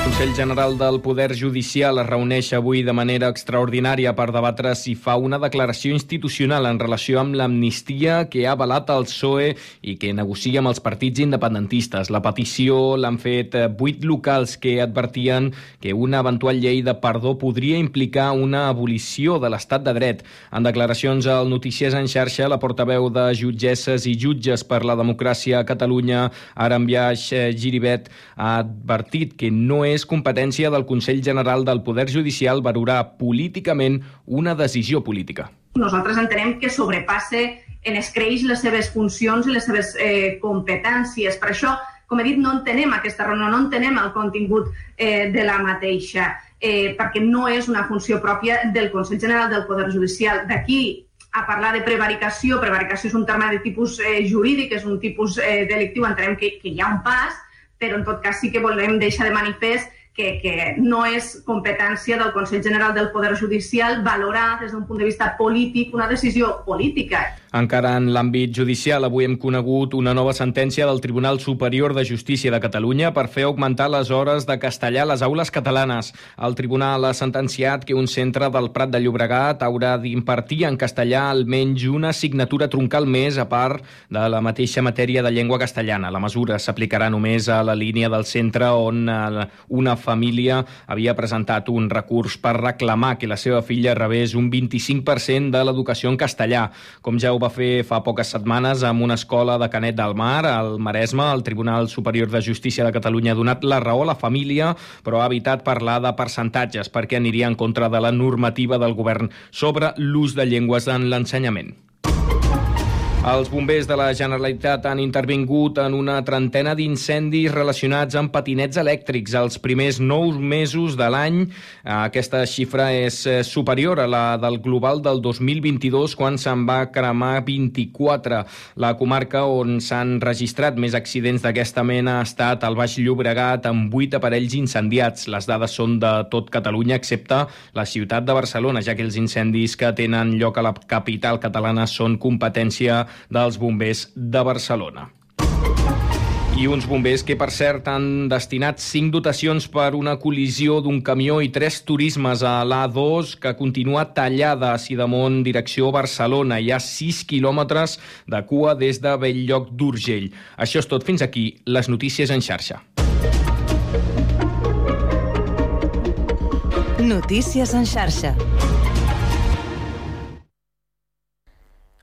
El Consell General del Poder Judicial es reuneix avui de manera extraordinària per debatre si fa una declaració institucional en relació amb l'amnistia que ha avalat el PSOE i que negocia amb els partits independentistes. La petició l'han fet eh, vuit locals que advertien que una eventual llei de perdó podria implicar una abolició de l'estat de dret. En declaracions al Notícies en xarxa, la portaveu de jutgesses i jutges per la democràcia a Catalunya, Arambiaix eh, Giribet, ha advertit que no és competència del Consell General del Poder Judicial valorar políticament una decisió política. Nosaltres entenem que sobrepasse en escreix les seves funcions i les seves eh, competències. Per això, com he dit, no entenem aquesta reunió, no entenem el contingut eh, de la mateixa, eh, perquè no és una funció pròpia del Consell General del Poder Judicial. D'aquí a parlar de prevaricació, prevaricació és un terme de tipus eh, jurídic, és un tipus eh, delictiu, entenem que, que hi ha un pas, però en tot cas sí que volem deixar de manifest que, que no és competència del Consell General del Poder Judicial valorar des d'un punt de vista polític una decisió política. Encara en l'àmbit judicial, avui hem conegut una nova sentència del Tribunal Superior de Justícia de Catalunya per fer augmentar les hores de castellà a les aules catalanes. El tribunal ha sentenciat que un centre del Prat de Llobregat haurà d'impartir en castellà almenys una assignatura troncal més a part de la mateixa matèria de llengua castellana. La mesura s'aplicarà només a la línia del centre on eh, una família havia presentat un recurs per reclamar que la seva filla rebés un 25% de l'educació en castellà. Com ja va fer fa poques setmanes amb una escola de Canet del Mar, al Maresme, el Tribunal Superior de Justícia de Catalunya ha donat la raó a la família, però ha evitat parlar de percentatges perquè aniria en contra de la normativa del govern sobre l'ús de llengües en l'ensenyament. Els bombers de la Generalitat han intervingut en una trentena d'incendis relacionats amb patinets elèctrics els primers nou mesos de l'any. Aquesta xifra és eh, superior a la del global del 2022, quan se'n va cremar 24. La comarca on s'han registrat més accidents d'aquesta mena ha estat el Baix Llobregat, amb 8 aparells incendiats. Les dades són de tot Catalunya, excepte la ciutat de Barcelona, ja que els incendis que tenen lloc a la capital catalana són competència dels bombers de Barcelona i uns bombers que, per cert, han destinat cinc dotacions per una col·lisió d'un camió i tres turismes a l'A2 que continua tallada a Sidamont, direcció Barcelona. Hi ha 6 quilòmetres de cua des de Belllloc d'Urgell. Això és tot. Fins aquí les notícies en xarxa. Notícies en xarxa.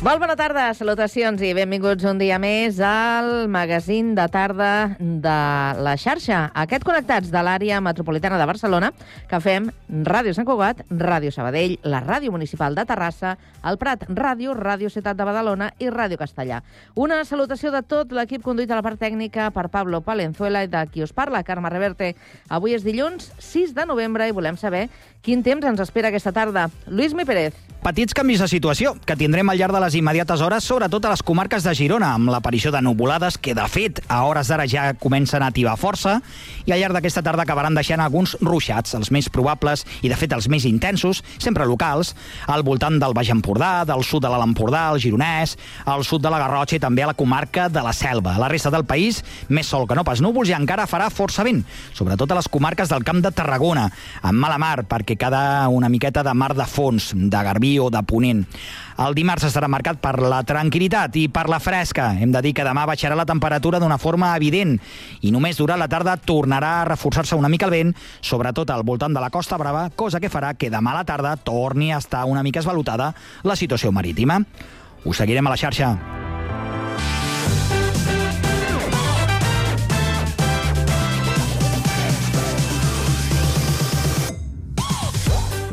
Molt bona tarda, salutacions i benvinguts un dia més al magazín de tarda de la xarxa. Aquest Connectats de l'àrea metropolitana de Barcelona que fem Ràdio Sant Cugat, Ràdio Sabadell, la Ràdio Municipal de Terrassa, el Prat Ràdio, Ràdio Ciutat de Badalona i Ràdio Castellà. Una salutació de tot l'equip conduït a la part tècnica per Pablo Palenzuela i de qui us parla, Carme Reverte. Avui és dilluns 6 de novembre i volem saber quin temps ens espera aquesta tarda. Lluís Mi Pérez. Petits canvis de situació que tindrem al llarg de les immediates hores, sobretot a les comarques de Girona, amb l'aparició de nuvolades que, de fet, a hores d'ara ja comencen a ativar força i al llarg d'aquesta tarda acabaran deixant alguns ruixats, els més probables i, de fet, els més intensos, sempre locals, al voltant del Baix Empordà, del sud de l'Alt Empordà, el Gironès, al sud de la Garrotxa i també a la comarca de la Selva. La resta del país, més sol que no pas núvols i encara farà força vent, sobretot a les comarques del Camp de Tarragona, amb mala mar, perquè cada una miqueta de mar de fons, de Garbí o de Ponent. El dimarts estarà marcat per la tranquil·litat i per la fresca. Hem de dir que demà baixarà la temperatura d'una forma evident i només durant la tarda tornarà a reforçar-se una mica el vent, sobretot al voltant de la Costa Brava, cosa que farà que demà a la tarda torni a estar una mica esvalutada la situació marítima. Us seguirem a la xarxa.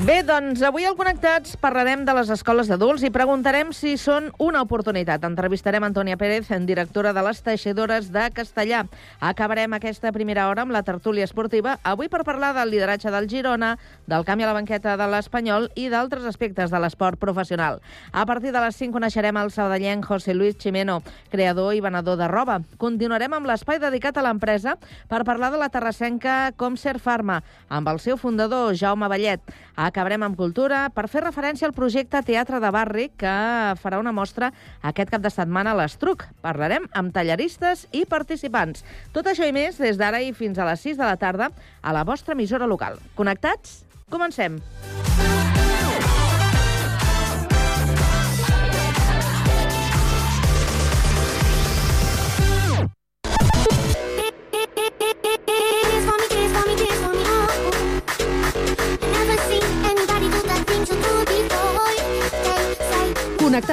Bé, doncs avui al Connectats parlarem de les escoles d'adults i preguntarem si són una oportunitat. Entrevistarem Antònia Pérez, directora de les Teixidores de Castellà. Acabarem aquesta primera hora amb la tertúlia esportiva, avui per parlar del lideratge del Girona, del canvi a la banqueta de l'Espanyol i d'altres aspectes de l'esport professional. A partir de les 5 coneixerem el sabadellenc José Luis Chimeno, creador i venedor de roba. Continuarem amb l'espai dedicat a l'empresa per parlar de la terrassenca Comser Pharma, amb el seu fundador, Jaume Vallet. Acabarem amb cultura per fer referència al projecte Teatre de Barri que farà una mostra aquest cap de setmana a l'Estruc. Parlarem amb tallaristes i participants. Tot això i més des d'ara i fins a les 6 de la tarda a la vostra emissora local. Connectats? Comencem. Dance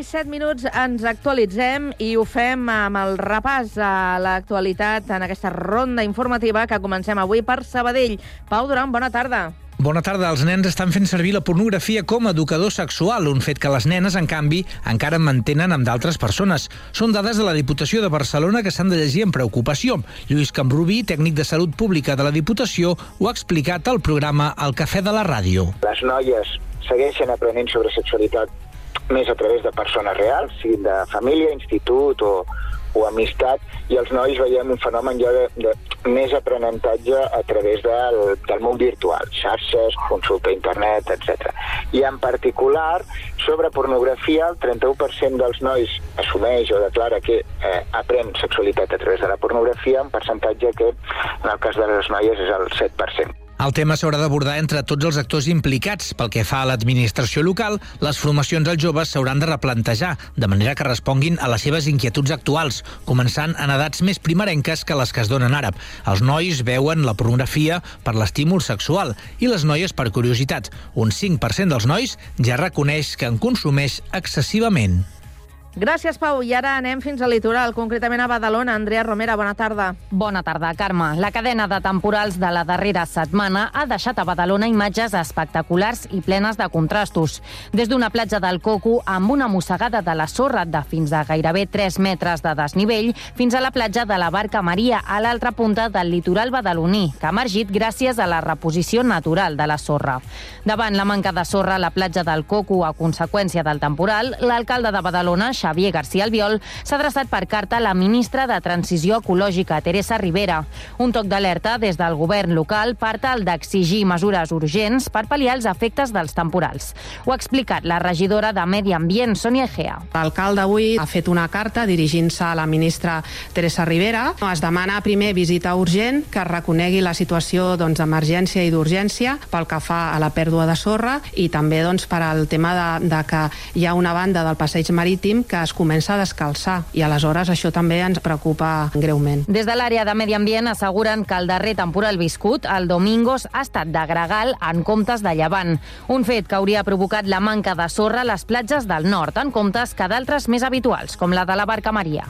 I 7 minuts ens actualitzem i ho fem amb el repàs a l'actualitat en aquesta ronda informativa que comencem avui per Sabadell. Pau Duran, bona tarda. Bona tarda. Els nens estan fent servir la pornografia com a educador sexual, un fet que les nenes, en canvi, encara mantenen amb d'altres persones. Són dades de la Diputació de Barcelona que s'han de llegir amb preocupació. Lluís Camprubí, tècnic de Salut Pública de la Diputació, ho ha explicat al programa El Cafè de la Ràdio. les noies segueixen aprenent sobre sexualitat més a través de persones reals, siguin de família, institut o, o amistat, i els nois veiem un fenomen ja de, de més aprenentatge a través del, del món virtual, xarxes, consulta a internet, etc. I en particular, sobre pornografia, el 31% dels nois assumeix o declara que eh, aprèn sexualitat a través de la pornografia, un percentatge que en el cas de les noies és el 7%. El tema s'haurà d'abordar entre tots els actors implicats. Pel que fa a l'administració local, les formacions als joves s'hauran de replantejar, de manera que responguin a les seves inquietuds actuals, començant en edats més primerenques que les que es donen ara. Els nois veuen la pornografia per l'estímul sexual i les noies per curiositat. Un 5% dels nois ja reconeix que en consumeix excessivament. Gràcies, Pau. I ara anem fins al litoral, concretament a Badalona. Andrea Romera, bona tarda. Bona tarda, Carme. La cadena de temporals de la darrera setmana ha deixat a Badalona imatges espectaculars i plenes de contrastos. Des d'una platja del Coco amb una mossegada de la sorra de fins a gairebé 3 metres de desnivell fins a la platja de la Barca Maria a l'altra punta del litoral badaloní, que ha emergit gràcies a la reposició natural de la sorra. Davant la manca de sorra a la platja del Coco a conseqüència del temporal, l'alcalde de Badalona, Xavier García Albiol, s'ha adreçat per carta a la ministra de Transició Ecològica, Teresa Rivera. Un toc d'alerta des del govern local per tal d'exigir mesures urgents per pal·liar els efectes dels temporals. Ho ha explicat la regidora de Medi Ambient, Sònia Egea. L'alcalde avui ha fet una carta dirigint-se a la ministra Teresa Rivera. Es demana primer visita urgent que es reconegui la situació doncs, d'emergència i d'urgència pel que fa a la pèrdua de sorra i també doncs, per al tema de, de que hi ha una banda del passeig marítim que es comença a descalçar i aleshores això també ens preocupa greument. Des de l'àrea de Medi Ambient asseguren que el darrer temporal viscut, el Domingos, ha estat de gregal en comptes de llevant. Un fet que hauria provocat la manca de sorra a les platges del nord, en comptes que d'altres més habituals, com la de la Barca Maria.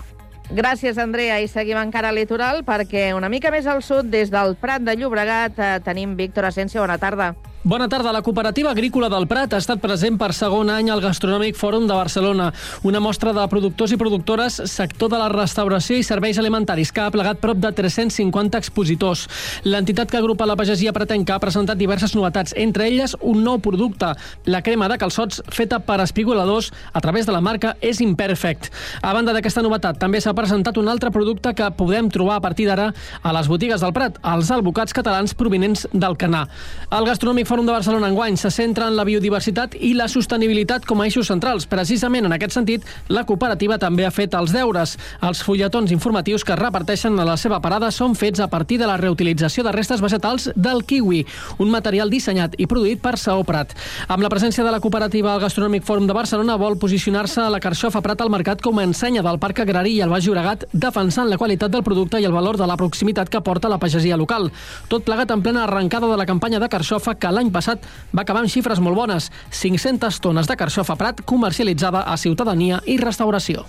Gràcies, Andrea. I seguim encara al litoral perquè una mica més al sud, des del Prat de Llobregat, eh, tenim Víctor Asensio. Bona tarda. Bona tarda. La cooperativa agrícola del Prat ha estat present per segon any al Gastronòmic Fòrum de Barcelona, una mostra de productors i productores, sector de la restauració i serveis alimentaris, que ha plegat prop de 350 expositors. L'entitat que agrupa la pagesia pratenca ha presentat diverses novetats, entre elles un nou producte, la crema de calçots feta per espigoladors a través de la marca És Imperfect. A banda d'aquesta novetat, també s'ha presentat un altre producte que podem trobar a partir d'ara a les botigues del Prat, els albocats catalans provinents del Canà. El Gastronòmic Fòrum de Barcelona enguany se centra en la biodiversitat i la sostenibilitat com a eixos centrals. Precisament en aquest sentit, la cooperativa també ha fet els deures. Els fulletons informatius que es reparteixen a la seva parada són fets a partir de la reutilització de restes vegetals del kiwi, un material dissenyat i produït per Saó Prat. Amb la presència de la cooperativa al Gastronòmic Fòrum de Barcelona vol posicionar-se a la carxofa Prat al mercat com a ensenya del Parc Agrari i el Baix Llobregat, defensant la qualitat del producte i el valor de la proximitat que porta la pagesia local. Tot plegat en plena arrencada de la campanya de carxofa que l'any passat va acabar amb xifres molt bones, 500 tones de carxofa Prat comercialitzada a ciutadania i restauració.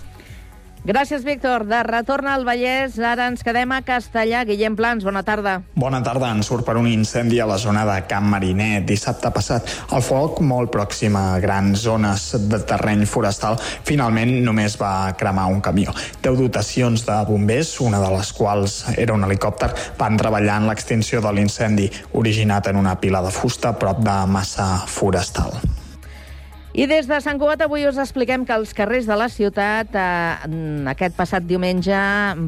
Gràcies, Víctor. De retorn al Vallès, ara ens quedem a Castellà. Guillem Plans, bona tarda. Bona tarda. En surt per un incendi a la zona de Camp Marinet dissabte passat. El foc, molt pròxim a grans zones de terreny forestal, finalment només va cremar un camió. Deu dotacions de bombers, una de les quals era un helicòpter, van treballar en l'extinció de l'incendi originat en una pila de fusta prop de massa forestal. I des de Sant Cugat avui us expliquem que els carrers de la ciutat eh, aquest passat diumenge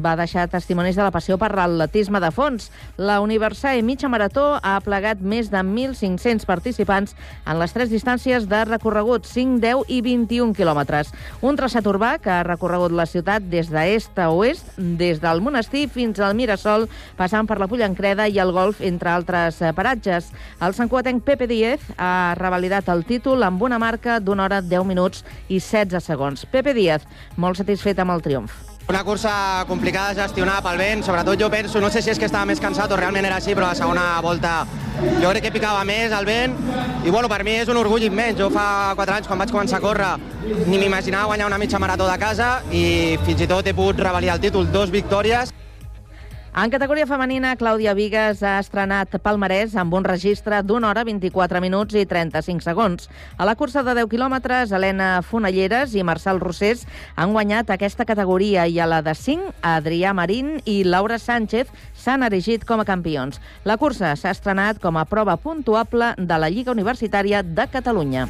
va deixar testimonis de la passió per l'atletisme de fons. La Universal Mitja Marató ha plegat més de 1.500 participants en les tres distàncies de recorregut, 5, 10 i 21 quilòmetres. Un traçat urbà que ha recorregut la ciutat des d'est a oest, des del monestir fins al Mirasol, passant per la Pollancreda i el Golf, entre altres eh, paratges. El santcuatenc Pepe Díez ha revalidat el títol amb una marca d'una hora 10 minuts i 16 segons. Pepe Díaz, molt satisfet amb el triomf. Una cursa complicada de gestionar pel vent, sobretot jo penso, no sé si és que estava més cansat o realment era així, però la segona volta jo crec que picava més el vent i bueno, per mi és un orgull immens. Jo fa 4 anys quan vaig començar a córrer ni m'imaginava guanyar una mitja marató de casa i fins i tot he pogut revalidar el títol, dos victòries. En categoria femenina, Clàudia Vigues ha estrenat palmarès amb un registre d'una hora 24 minuts i 35 segons. A la cursa de 10 quilòmetres, Helena Fonalleres i Marçal Rossés han guanyat aquesta categoria i a la de 5, Adrià Marín i Laura Sánchez s'han erigit com a campions. La cursa s'ha estrenat com a prova puntuable de la Lliga Universitària de Catalunya.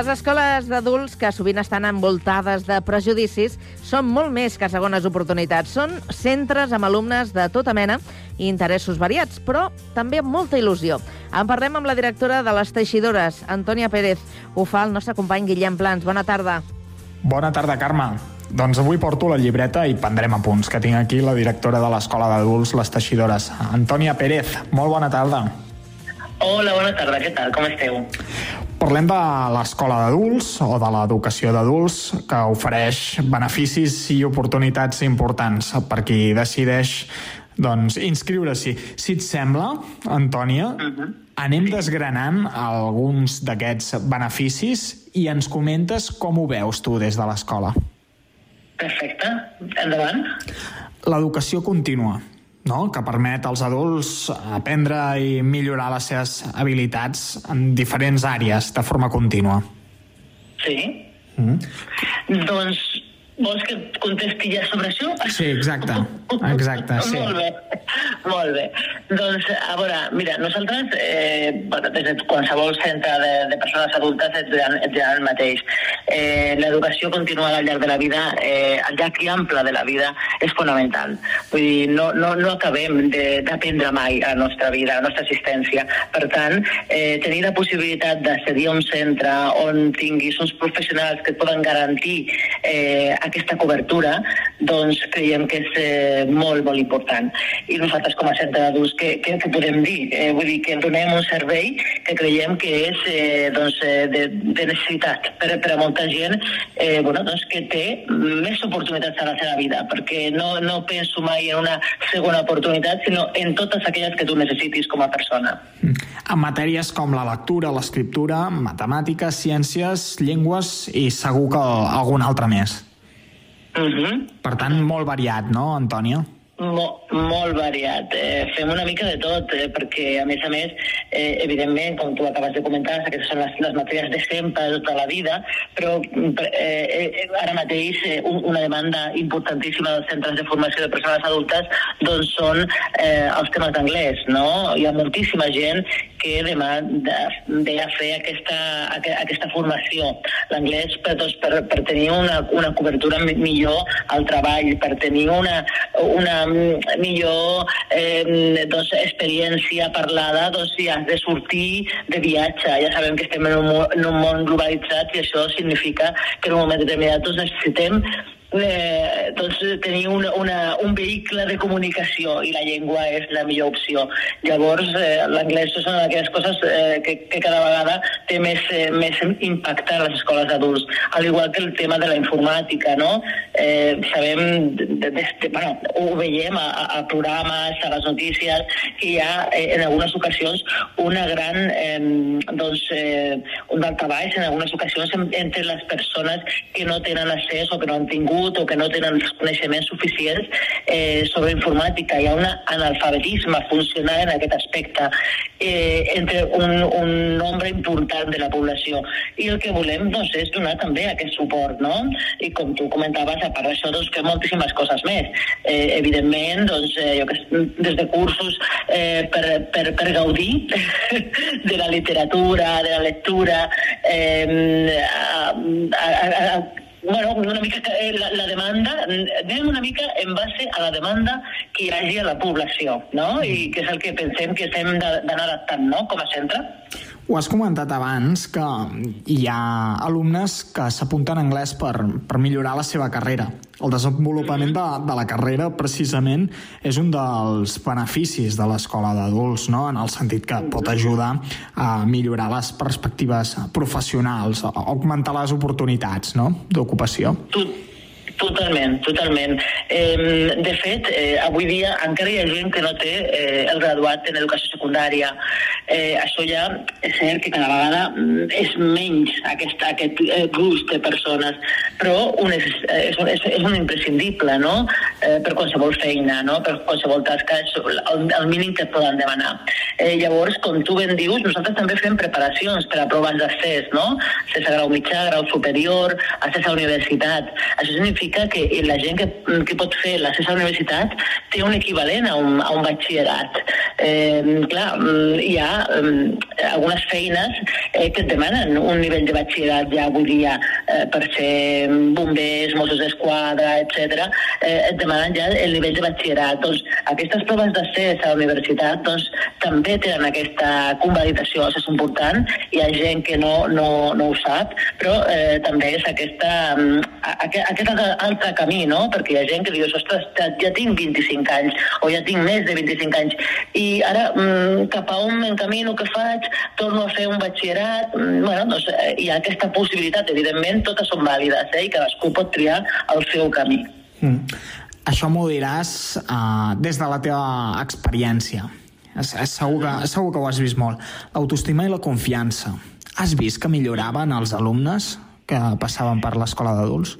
Les escoles d'adults, que sovint estan envoltades de prejudicis, són molt més que segones oportunitats. Són centres amb alumnes de tota mena i interessos variats, però també amb molta il·lusió. En parlem amb la directora de les Teixidores, Antònia Pérez. Ho fa el nostre company Guillem Plans. Bona tarda. Bona tarda, Carme. Doncs avui porto la llibreta i prendrem apunts, que tinc aquí la directora de l'Escola d'Adults Les Teixidores, Antònia Pérez. Molt bona tarda. Hola, bona tarda, què tal? Com esteu? Parlem de l'escola d'adults o de l'educació d'adults que ofereix beneficis i oportunitats importants per qui decideix doncs, inscriure-s'hi. Si et sembla, Antònia, anem desgranant alguns d'aquests beneficis i ens comentes com ho veus tu des de l'escola. Perfecte, endavant. L'educació contínua, no? que permet als adults aprendre i millorar les seves habilitats en diferents àrees de forma contínua. Sí. Mm. Doncs vols que contesti ja sobre això? Sí, exacte. Exacte, sí. Molt bé, molt bé. Doncs, a veure, mira, nosaltres, eh, bueno, des de qualsevol centre de, de persones adultes et diran, et diran el mateix. Eh, L'educació continuada al llarg de la vida, eh, al llarg i ample de la vida, és fonamental. Vull dir, no, no, no acabem d'aprendre mai a la nostra vida, a la nostra existència. Per tant, eh, tenir la possibilitat d'accedir a un centre on tinguis uns professionals que et poden garantir eh, aquesta cobertura, doncs creiem que és eh, molt, molt important. I nosaltres com a centre d'adults, què, què, què podem dir? Eh, vull dir que donem un servei que creiem que és eh, doncs, eh, de, de necessitat per, per a molta gent eh, bueno, doncs que té més oportunitats a la seva vida, perquè no, no penso mai en una segona oportunitat, sinó en totes aquelles que tu necessitis com a persona. En matèries com la lectura, l'escriptura, matemàtiques, ciències, llengües i segur que algun altre més. Uh -huh. Per tant, molt variat, no, Antònia? Mo, molt variat. Eh, fem una mica de tot, eh, perquè, a més a més, eh, evidentment, com tu acabes de comentar, aquestes són les, les matèries de sempre, tota la vida, però per- eh, eh, ara mateix eh, un, una demanda importantíssima dels centres de formació de persones adultes doncs són eh, els temes d'anglès, no? Hi ha moltíssima gent que demà de, de fer aquesta, aque- aquesta formació. L'anglès per, doncs, per, per tenir una, una cobertura mi- millor al treball, per tenir una, una millor eh, doncs, experiència parlada doncs, si has de sortir de viatge. Ja sabem que estem en un, en un món globalitzat i això significa que en un moment determinat doncs, necessitem eh, doncs, tenir una, una, un vehicle de comunicació i la llengua és la millor opció. Llavors, eh, l'anglès és una d'aquelles coses eh, que, que cada vegada té més, eh, més impacte a les escoles d'adults, al igual que el tema de la informàtica, no? Eh, sabem, de, de, de, bueno, ho veiem a, a- programes, a les notícies, que hi ha eh, en algunes ocasions una gran, eh, doncs, eh, un daltabaix en algunes ocasions en, entre les persones que no tenen accés o que no han tingut o que no tenen els coneixements suficients eh, sobre informàtica. Hi ha un analfabetisme funcional en aquest aspecte eh, entre un, un nombre important de la població. I el que volem doncs, és donar també aquest suport, no? I com tu comentaves, a part d'això, doncs, que moltíssimes coses més. Eh, evidentment, doncs, eh, jo que, des de cursos eh, per, per, per gaudir de la literatura, de la lectura, eh, a, a, a, Bueno, una mica que eh, la, la demanda, anem una mica en base a la demanda que hi hagi a la població, no? I que és el que pensem que estem de- d'anar adaptant, no?, com a centre. Ho has comentat abans que hi ha alumnes que s'apunten a anglès per, per millorar la seva carrera. El desenvolupament de, de la carrera, precisament, és un dels beneficis de l'escola d'adults, no? en el sentit que pot ajudar a millorar les perspectives professionals, a augmentar les oportunitats no? d'ocupació. Totalment, totalment. Eh, de fet, eh, avui dia encara hi ha gent que no té eh, el graduat en educació secundària. Eh, això ja és cert que cada vegada mm, és menys aquest, aquest eh, gruix de persones, però un és, és, un, és, és un imprescindible no? eh, per qualsevol feina, no? per qualsevol tasca, és el, el mínim que et poden demanar. Eh, llavors, com tu ben dius, nosaltres també fem preparacions per a proves d'accés, no? accés a grau mitjà, grau superior, accés a universitat. Això significa que la gent que, que pot fer la universitat té un equivalent a un, a un batxillerat. Eh, clar, hi ha eh, algunes feines eh, que et demanen un nivell de batxillerat ja avui dia eh, per ser bombers, Mossos d'Esquadra, etc. Eh, et demanen ja el nivell de batxillerat. Doncs aquestes proves d'accés a la universitat doncs, també tenen aquesta convalidació, això és important. Hi ha gent que no, no, no ho sap, però eh, també és aquesta, mm, a, a, aquest altre, camí, no? Perquè hi ha gent que diu, ostres, ja tinc 25 anys, o ja tinc més de 25 anys, i ara mm, cap a on m'encamino, què faig? Torno a fer un batxillerat? Mm, bueno, doncs hi ha aquesta possibilitat, evidentment, totes són vàlides, eh? i cadascú pot triar el seu camí. Mm. Això m'ho diràs uh, des de la teva experiència. Segur, que, segur que ho has vist molt. L'autoestima i la confiança. Has vist que milloraven els alumnes que passaven per l'escola d'adults?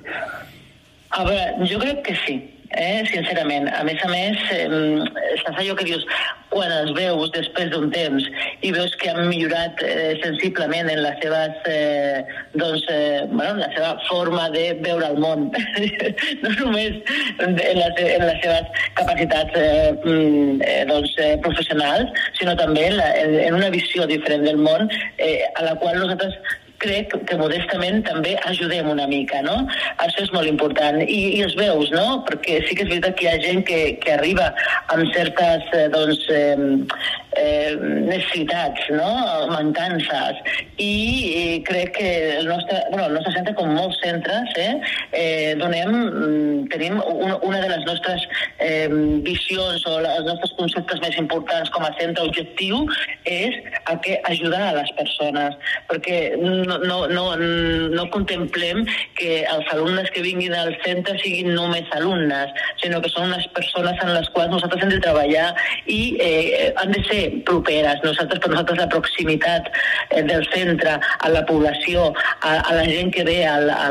A veure, jo crec que sí, eh? sincerament. A més a més, eh, saps allò que dius, quan els veus després d'un temps i veus que han millorat eh, sensiblement en les seves, eh, doncs, eh, bueno, la seva forma de veure el món, no només en les, en les seves capacitats eh, mm, eh, doncs, eh, professionals, sinó també en, la, en, en una visió diferent del món eh, a la qual nosaltres crec que modestament també ajudem una mica, no? Això és molt important. I, i els veus, no? Perquè sí que és veritat que hi ha gent que, que arriba amb certes, eh, doncs, eh, eh, necessitats, no? mancances, i, i crec que el nostre, bueno, el nostre centre, com molts centres, eh, eh, donem, mm, tenim una, una de les nostres eh, visions o els nostres conceptes més importants com a centre objectiu és a que ajudar a les persones, perquè no, no, no, no contemplem que els alumnes que vinguin al centre siguin només alumnes, sinó que són unes persones en les quals nosaltres hem de treballar i eh, han de ser properes. Nosaltres, per nosaltres, la proximitat eh, del centre a la població, a, a la gent que ve al, a,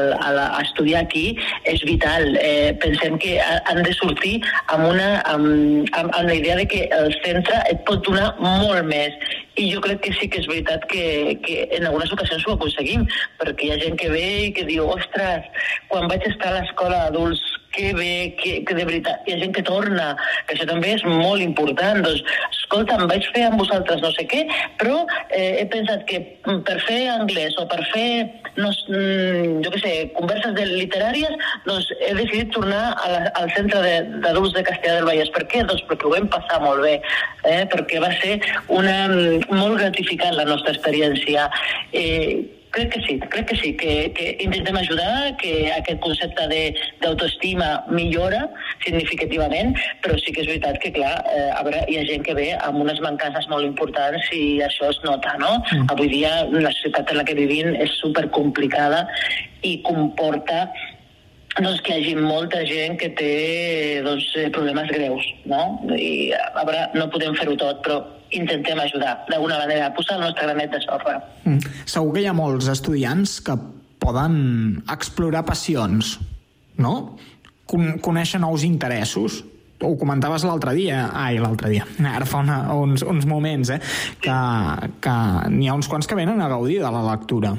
a estudiar aquí, és vital. Eh, pensem que ha- han de sortir amb, una, amb, amb, amb la idea de que el centre et pot donar molt més. I jo crec que sí que és veritat que, que en algunes ocasions ho aconseguim, perquè hi ha gent que ve i que diu, ostres, quan vaig estar a l'escola d'adults, que bé, que, que de veritat, hi ha gent que torna, que això també és molt important, doncs, escolta, em vaig fer amb vosaltres no sé què, però eh, he pensat que mm, per fer anglès o per fer, no, mm, jo què sé, converses de literàries, doncs he decidit tornar a la, al centre de- d'adults de, Castellà del Vallès. Per què? Doncs perquè ho vam passar molt bé, eh? perquè va ser una, mm, molt gratificant la nostra experiència. Eh, Crec que sí, crec que sí, que, que intentem ajudar, que aquest concepte de- d'autoestima millora significativament, però sí que és veritat que, clar, eh, a veure, hi ha gent que ve amb unes mancances molt importants i això es nota, no? Mm. Avui dia la societat en la que vivim és supercomplicada i comporta doncs, que hi hagi molta gent que té doncs, eh, problemes greus, no? I, a veure, no podem fer-ho tot, però intentem ajudar, d'alguna manera, posar el nostre granet de sorra. Mm. Segur que hi ha molts estudiants que poden explorar passions, no? Con conèixer nous interessos. Ho comentaves l'altre dia, ai, l'altre dia, ara fa una, uns, uns moments, eh? que, que n'hi ha uns quants que venen a gaudir de la lectura.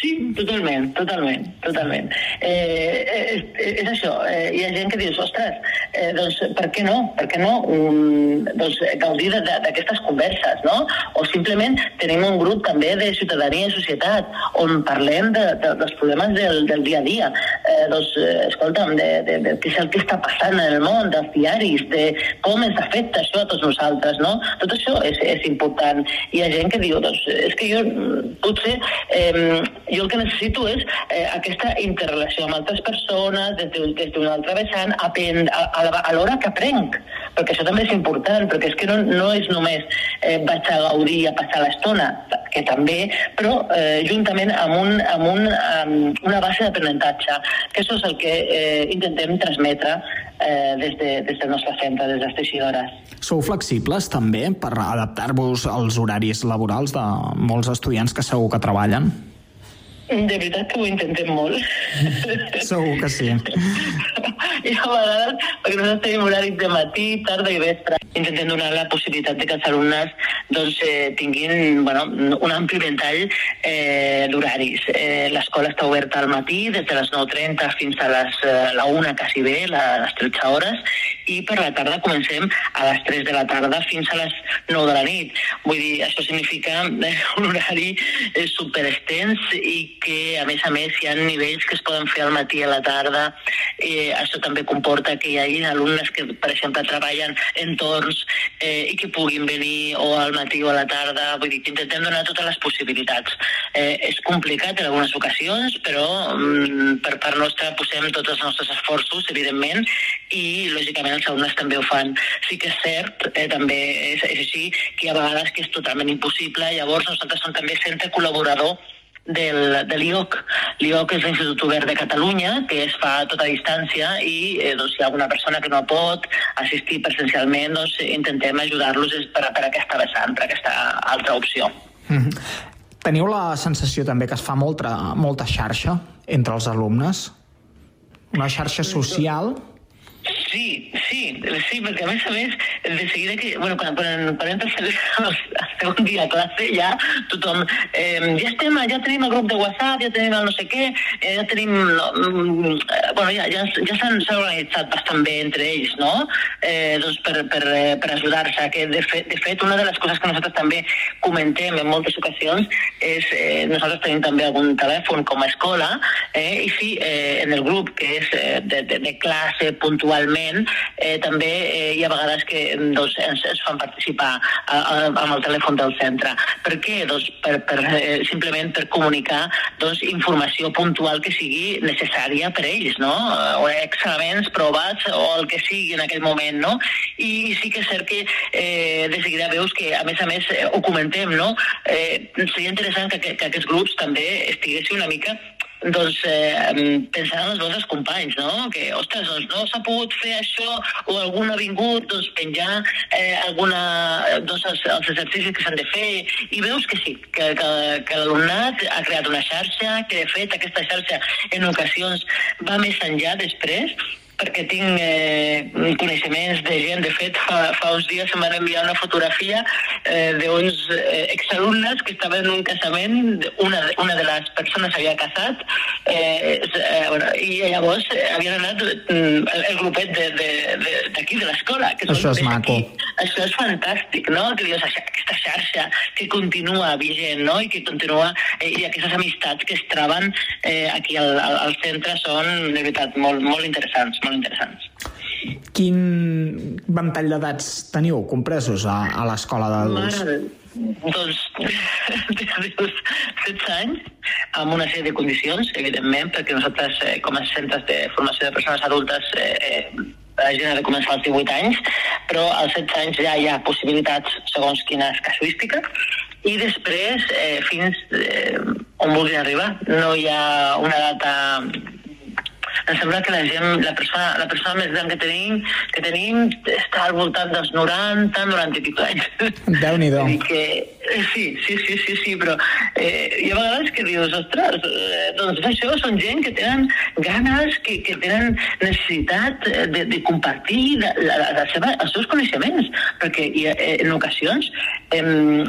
Sí, totalment, totalment, totalment. Eh, és, és això, eh, hi ha gent que dius, ostres, eh, doncs per què no? Per què no um, doncs, gaudir d'aquestes converses, no? O simplement tenim un grup també de ciutadania i societat on parlem de, de, dels problemes del, del dia a dia. Eh, doncs, eh, escolta'm, de, de, de què és el que està passant en el món, dels diaris, de com ens afecta això a tots nosaltres, no? Tot això és, és important. Hi ha gent que diu, doncs, és que jo mm, potser eh, jo el que necessito és eh, aquesta interrelació amb altres persones des d'un altre vessant, aprend, a, a, a l'hora que aprenc, perquè això també és important, perquè és que no, no és només eh, vaig a gaudir, a passar l'estona, que també, però eh, juntament amb, un, amb, un, amb una base d'aprenentatge, que això és el que eh, intentem transmetre eh, des, de, des del nostre centre, des de les teixidores. Sou flexibles també per adaptar-vos als horaris laborals de molts estudiants que segur que treballen? De veritat que ho intentem molt. Segur que sí. I a vegades, perquè nosaltres tenim horaris de matí, tarda i vespre, intentem donar la possibilitat de que els alumnes doncs, eh, tinguin bueno, un ampli ventall eh, d'horaris. Eh, L'escola està oberta al matí, des de les 9.30 fins a les, eh, la 1 quasi bé, les 13 hores, i per la tarda comencem a les 3 de la tarda fins a les 9 de la nit. Vull dir, això significa eh, un horari eh, superextens i que, a més a més, hi ha nivells que es poden fer al matí i a la tarda. Eh, això també comporta que hi hagi alumnes que, per exemple, treballen entorn torns eh, i que puguin venir o al matí o a la tarda, vull dir que intentem donar totes les possibilitats. Eh, és complicat en algunes ocasions, però mm, per part nostra posem tots els nostres esforços, evidentment, i lògicament els alumnes també ho fan. Sí que és cert, eh, també és, és així, que hi ha vegades que és totalment impossible, llavors nosaltres som també centre col·laborador del, de l'IOC. L'IOC és l'Institut Obert de Catalunya, que es fa a tota distància i eh, doncs, si hi ha alguna persona que no pot assistir presencialment, doncs, intentem ajudar-los per, per aquesta vessant, per aquesta altra opció. Mhm. Teniu la sensació també que es fa molta, molta xarxa entre els alumnes? Una xarxa social? Sí, sí, sí, perquè a més a més, de seguida que, bueno, quan, quan, quan entres al, al segon dia a classe, ja tothom, eh, ja estem, ja tenim el grup de WhatsApp, ja tenim el no sé què, eh, ja tenim, no, mm, bueno, ja, ja, ja s'han organitzat bastant bé entre ells, no? Eh, doncs per, per, eh, per ajudar-se, que de fet, de fet, una de les coses que nosaltres també comentem en moltes ocasions és, eh, nosaltres tenim també algun telèfon com a escola, eh, i sí, eh, en el grup que és eh, de, de, de classe puntualment, eh, també eh, hi ha vegades que doncs, ens, ens fan participar a, a, amb el telèfon del centre. Per què? Doncs per, per, eh, simplement per comunicar doncs, informació puntual que sigui necessària per ells, no? O exàmens, proves o el que sigui en aquell moment, no? I, sí que és cert que eh, de seguida veus que, a més a més, eh, ho comentem, no? Eh, seria interessant que, que, que aquests grups també estiguessin una mica doncs eh, pensant en els vostres companys, no? Que, ostres, doncs no s'ha pogut fer això o algú no ha vingut, doncs penjar eh, alguna, doncs els, els exercicis que s'han de fer i veus que sí, que, que, que l'alumnat ha creat una xarxa, que de fet aquesta xarxa en ocasions va més enllà després perquè tinc eh, coneixements de gent. De fet, fa, fa uns dies em van enviar una fotografia eh, d'uns eh, exalumnes que estaven en un casament, una, una de les persones havia casat, eh, eh, bueno, i llavors havien anat mm, el, el grupet d'aquí, de, de, d'aquí, de l'escola. Això és maco. d'aquí. Això és fantàstic, no? Que dius, aquesta xarxa que continua vigent, no? I que continua, eh, i aquestes amistats que es troben eh, aquí al, al, al centre són, de veritat, molt, molt interessants, molt interessants. Quin ventall d'edats teniu compresos a, a l'escola d'adults? Doncs, des dels 16 anys, amb una sèrie de condicions, evidentment, perquè nosaltres, eh, com a centres de formació de persones adultes, eh, eh, gent ha de començar als 18 anys, però als 16 anys ja hi ha possibilitats segons quines casuístiques, i després eh, fins eh, on vulguin arribar. No hi ha una data em sembla que la gent, la persona, la persona més gran que tenim, que tenim està al voltant dels 90, 90 i pico anys. Déu-n'hi-do. Que, sí, sí, sí, sí, sí, però eh, hi ha vegades que dius, ostres, eh, doncs això són gent que tenen ganes, que, que tenen necessitat eh, de, de compartir la, la, la seva, els seus coneixements, perquè hi ha, eh, en ocasions eh,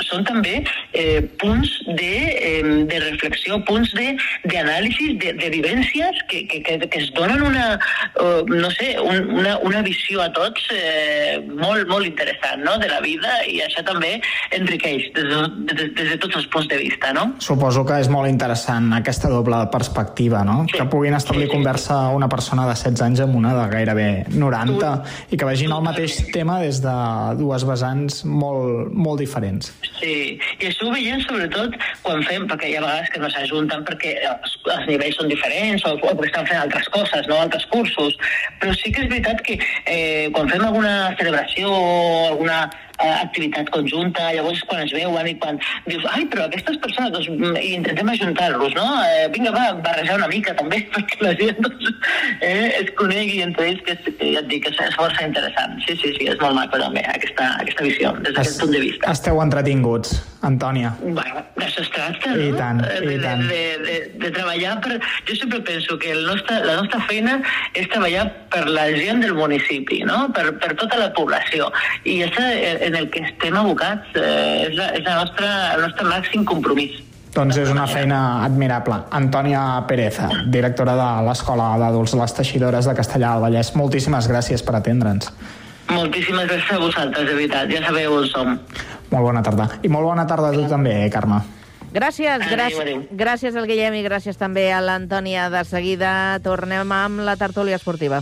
són també eh, punts de, eh, de reflexió, punts de- d'anàlisi, de, de vivències que, que, que, que es donen una, uh, no sé, un, una, una visió a tots eh, molt, molt interessant no? de la vida i això també enriqueix des de, des, des de tots els punts de vista, no? Suposo que és molt interessant aquesta doble perspectiva, no? Que puguin establir conversa una persona de 16 anys amb una de gairebé 90 i que vegin el mateix tema des de dues vessants molt, molt diferents. Sí, i això ho veiem sobretot quan fem, perquè hi ha vegades que no s'ajunten perquè els, els nivells són diferents o, o perquè estan fent altres coses, no? altres cursos, però sí que és veritat que eh, quan fem alguna celebració o alguna eh, activitat conjunta, llavors és quan es veuen i quan dius, ai, però aquestes persones, doncs, mm, i intentem ajuntar-los, no? Eh, vinga, va, barrejar una mica també, perquè la gent doncs, eh, es conegui entre ells, que, és, que ja et dic, és, és força interessant. Sí, sí, sí, és molt maco també, aquesta, aquesta visió, des d'aquest punt de vista. Esteu entretinguts, Antònia. Bueno, d'això es tracta, I no? tant, Eh, i de, tant. De, de, de treballar per... Jo sempre penso que el nostre, la nostra feina és treballar per la gent del municipi, no? per, per tota la població. I això en el que estem abocats eh, és, la, és la nostra, el nostre màxim compromís. Doncs és una feina admirable. Antònia Pérez, directora de l'Escola d'Adults Les Teixidores de Castellà del Vallès. Moltíssimes gràcies per atendre'ns. Moltíssimes gràcies a vosaltres, de veritat. Ja sabeu on som. Molt bona tarda. I molt bona tarda a tu també, eh, Carme. Gràcies, Adéu, gràcies, adéu. gràcies al Guillem i gràcies també a l'Antònia. De seguida tornem amb la tertúlia esportiva.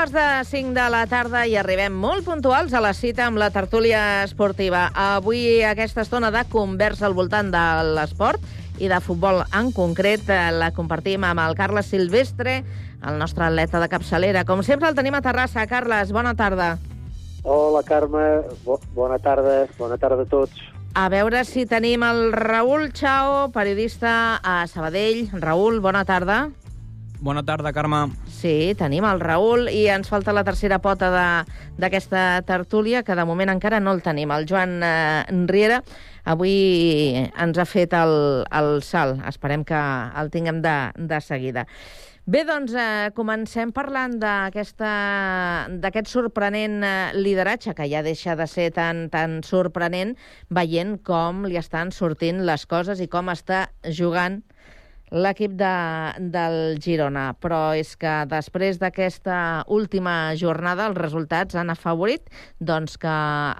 Quarts de cinc de la tarda i arribem molt puntuals a la cita amb la tertúlia esportiva. Avui aquesta estona de conversa al voltant de l'esport i de futbol en concret eh, la compartim amb el Carles Silvestre, el nostre atleta de capçalera. Com sempre el tenim a Terrassa. Carles, bona tarda. Hola, Carme. Bo bona tarda. Bona tarda a tots. A veure si tenim el Raül Chao, periodista a Sabadell. Raül, bona tarda. Bona tarda, Carme. Sí, tenim el Raül i ens falta la tercera pota d'aquesta tertúlia, que de moment encara no el tenim. El Joan eh, Riera avui ens ha fet el, el salt. Esperem que el tinguem de, de seguida. Bé, doncs, eh, comencem parlant d'aquest sorprenent eh, lideratge, que ja deixa de ser tan, tan sorprenent, veient com li estan sortint les coses i com està jugant l'equip de, del Girona, però és que després d'aquesta última jornada els resultats han afavorit doncs, que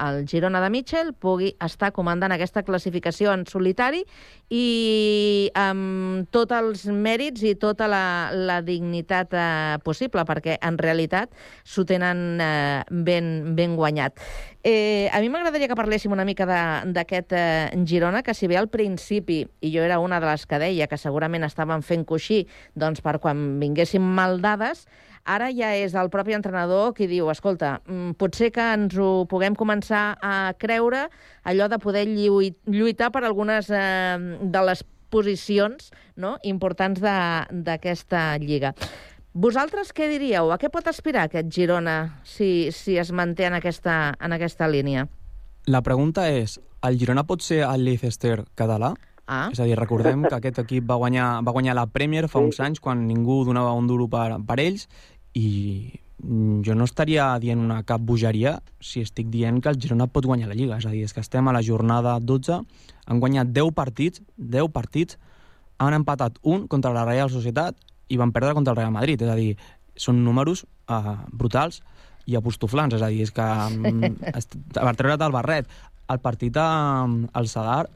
el Girona de Mitchell pugui estar comandant aquesta classificació en solitari i amb tots els mèrits i tota la, la dignitat eh, possible, perquè en realitat s'ho tenen eh, ben, ben guanyat. Eh, a mi m'agradaria que parléssim una mica d'aquest eh, Girona, que si bé al principi, i jo era una de les que deia que segurament estaven fent coixí doncs, per quan vinguessin mal dades, ara ja és el propi entrenador qui diu, escolta, mm, potser que ens ho puguem començar a creure, allò de poder lluit, lluitar per algunes eh, de les posicions no, importants d'aquesta lliga. Vosaltres què diríeu? A què pot aspirar aquest Girona si, si es manté en aquesta, en aquesta línia? La pregunta és, el Girona pot ser el Leicester català? Ah. És a dir, recordem que aquest equip va guanyar, va guanyar la Premier fa uns anys quan ningú donava un duro per, per ells i jo no estaria dient una cap bogeria si estic dient que el Girona pot guanyar la Lliga. És a dir, és que estem a la jornada 12, han guanyat 10 partits, 10 partits, han empatat un contra la Real Societat i van perdre contra el Real Madrid. És a dir, són números uh, brutals i apostoflants. És a dir, és que mm, per treure't el barret, el partit al Sadar,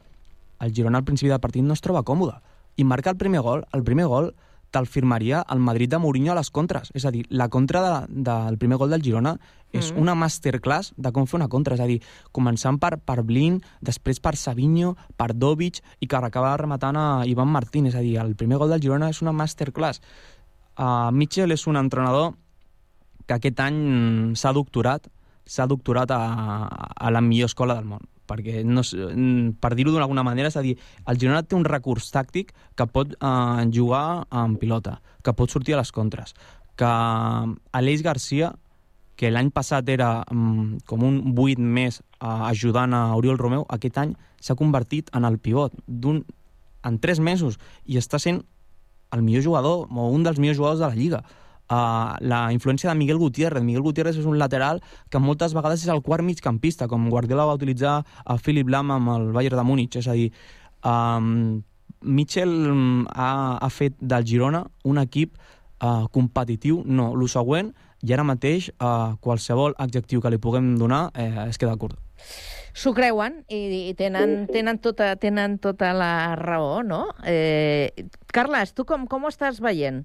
el Girona al principi del partit no es troba còmode. I marca el primer gol. El primer gol te'l firmaria el Madrid de Mourinho a les contres. És a dir, la contra de, del primer gol del Girona és Mm. una masterclass de com fer una contra. És a dir, començant per, per Blin, després per Savinho, per Dovic, i que acaba rematant a Ivan Martín. És a dir, el primer gol del Girona és una masterclass. Uh, Mitchell és un entrenador que aquest any s'ha doctorat, s'ha doctorat a, a la millor escola del món perquè no, mm, per dir-ho d'alguna manera, és a dir, el Girona té un recurs tàctic que pot eh, jugar amb pilota, que pot sortir a les contres, que Aleix Garcia, que l'any passat era mm, com un 8 més eh, ajudant a Oriol Romeu, aquest any s'ha convertit en el pivot d'un en 3 mesos i està sent el millor jugador o un dels millors jugadors de la Lliga. Uh, la influència de Miguel Gutiérrez. Miguel Gutiérrez és un lateral que moltes vegades és el quart migcampista, com Guardiola va utilitzar a Philip Lam amb el Bayern de Múnich. És a dir, um, Mitchell mm, ha, ha fet del Girona un equip uh, competitiu. No, el següent i ara mateix eh, qualsevol adjectiu que li puguem donar eh, es queda curt. S'ho creuen i, i tenen, tenen, tota, tenen tota la raó, no? Eh, Carles, tu com, com ho estàs veient?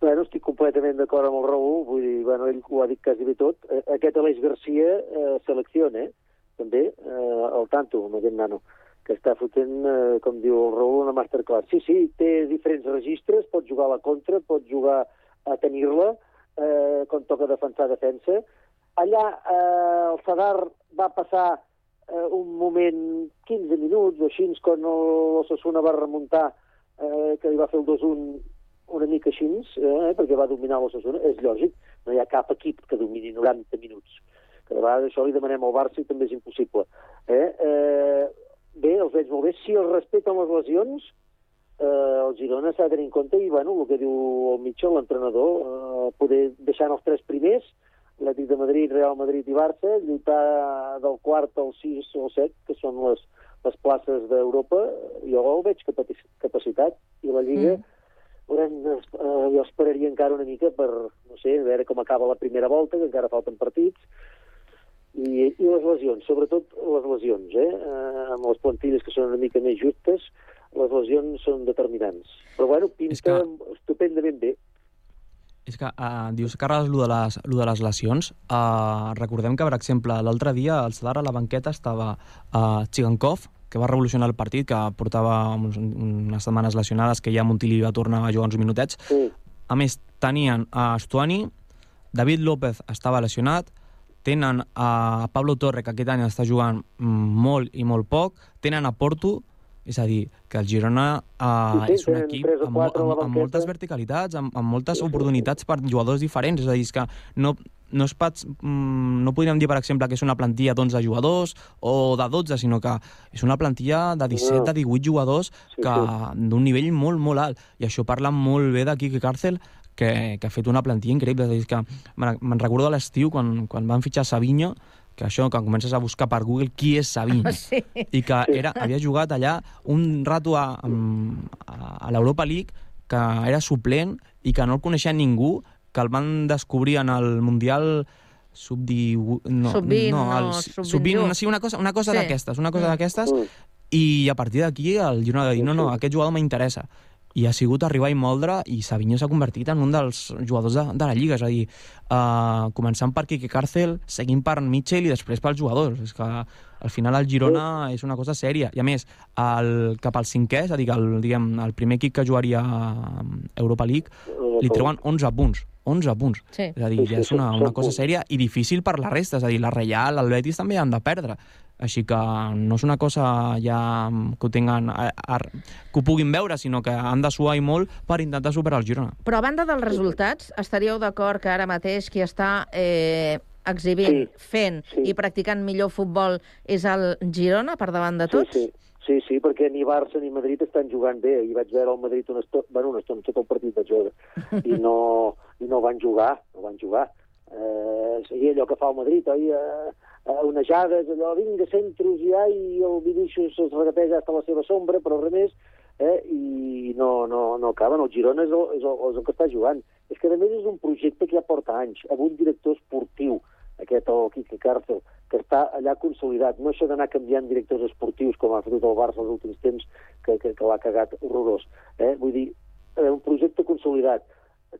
Bueno, estic completament d'acord amb el Raül, vull dir, bueno, ell ho ha dit quasi bé tot. Eh, Aquest Aleix Garcia eh, selecciona, eh? també, eh, al tanto, amb aquest nano, que està fotent, eh, com diu el Raül, una masterclass. Sí, sí, té diferents registres, pot jugar a la contra, pot jugar a tenir-la, eh, quan toca defensar defensa. Allà eh, el Sadar va passar eh, un moment, 15 minuts o així, quan l'Ossassuna va remuntar, eh, que li va fer el 2-1 una mica així, eh, perquè va dominar l'Ossassuna, és lògic, no hi ha cap equip que domini 90 minuts. Que de vegades això li demanem al Barça i també és impossible. Eh? Eh, bé, els veig molt bé. Si es respecten les lesions, eh, el Girona s'ha de tenir en compte i, bueno, el que diu el Mitchell, l'entrenador, eh, poder deixar els tres primers, l'Atlètic de Madrid, Real Madrid i Barça, lluitar del quart al 6 o 7, que són les, les places d'Europa, jo el veig capaci capacitat. I la Lliga, mm. Haurem, eh, jo esperaria encara una mica per, no sé, a veure com acaba la primera volta, que encara falten partits, i, i les lesions, sobretot les lesions, eh? eh? amb les plantilles que són una mica més justes, les lesions són determinants. Però bueno, pinta que... estupendament bé. És que uh, dius, Carles, lo de les, lo de les lesions. Uh, recordem que, per exemple, l'altre dia el Sadar a la banqueta estava uh, Chigankov, que va revolucionar el partit, que portava uns, unes setmanes lesionades, que ja Montili va tornar a jugar uns minutets. Sí. A més, tenien a Stuani, David López estava lesionat, tenen a Pablo Torre, que aquest any està jugant molt i molt poc, tenen a Porto, és a dir, que el Girona uh, Sí, sí, és un equip amb, amb, amb moltes verticalitats, amb, amb moltes oportunitats per jugadors diferents, és a dir, és que no, no, es pot, mm, no podríem dir, per exemple, que és una plantilla d'11 jugadors o de 12, sinó que és una plantilla de 17, de 18 jugadors que d'un nivell molt, molt alt. I això parla molt bé de Quique Càrcel, que, que ha fet una plantilla increïble. És a que me'n me'n recordo a l'estiu, quan, quan van fitxar Savinho, que això, que comences a buscar per Google qui és Savinho, Sí. i que era, havia jugat allà un rato a, a, a l'Europa League, que era suplent i que no el coneixia ningú, que el van descobrir en el Mundial sub-18... No, Sub-20, no, no, el, sub-21. sub-20, no, sí, una cosa, una cosa Sí. d'aquestes, una cosa Mm. d'aquestes, i a partir d'aquí el Girona va dir, no, no, aquest jugador m'interessa. I ha sigut arribar i moldre, i Savinho s'ha convertit en un dels jugadors de, de la Lliga, és a dir, uh, començant per Quique Càrcel, seguint per Mitchell i després pels jugadors. És que al final el Girona és una cosa sèria. I a més, el, cap al cinquè, és a dir, que el, diguem, el primer equip que jugaria a Europa League, li treuen 11 punts. 11 punts. Sí. És a dir, ja és una, una cosa sèria i difícil per la resta. És a dir, la Reial, el Betis també han de perdre. Així que no és una cosa ja que ho tinguin, a, a, que ho puguin veure, sinó que han de suar i molt per intentar superar el Girona. Però a banda dels resultats, estaríeu d'acord que ara mateix qui està eh, exhibint, Sí, fent i practicant millor futbol és el Girona, per davant de tots? Sí, sí. Sí, sí, perquè ni Barça ni Madrid estan jugant bé. I vaig veure el Madrid una estona, bueno, una estona, tot el partit vaig veure. I no, i no van jugar, no van jugar. Eh, i allò que fa el Madrid, oi? Eh, eh, onejades, allò, vinga, centros ai, i el Vinicius es regateja hasta la seva sombra, però res més, eh, i no, no, no acaben. El Girona és el, és, el, és el que està jugant. És que, a més, és un projecte que ja porta anys, amb un director esportiu, aquest, el Quique Càrcel, que està allà consolidat. No això d'anar canviant directors esportius, com ha fet el Barça els últims temps, que, que, que l'ha cagat horrorós. Eh? Vull dir, eh, un projecte consolidat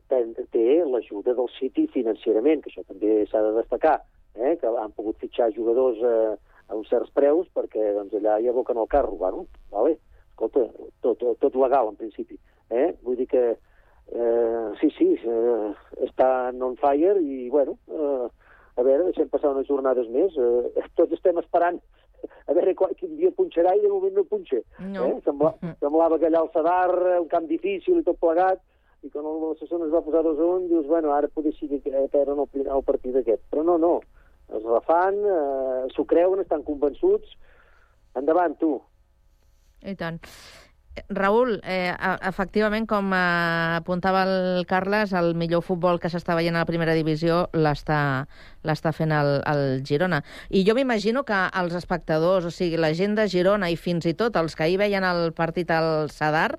té, l'ajuda del City financerament, que això també s'ha de destacar, eh? que han pogut fitxar jugadors eh, a uns certs preus perquè doncs, allà hi aboquen el carro. Bueno, vale. Escolta, tot, tot, tot legal, en principi. Eh? Vull dir que eh, sí, sí, eh, estan on fire i, bueno, eh, a veure, deixem passar unes jornades més. Eh, tots estem esperant a veure quin dia punxarà i de moment no punxa. No. Eh? Sembla, semblava que allà al Sadar, eh, un camp difícil i tot plegat, i quan el Barcelona es va posar 2 a 1, dius, bueno, ara potser sí que perden el, el partit aquest. Però no, no, es refan, eh, s'ho creuen, estan convençuts. Endavant, tu. I tant. Raül, eh, efectivament, com eh, apuntava el Carles, el millor futbol que s'està veient a la primera divisió l'està fent el, el Girona. I jo m'imagino que els espectadors, o sigui, la gent de Girona i fins i tot els que ahir veien el partit al Sadar,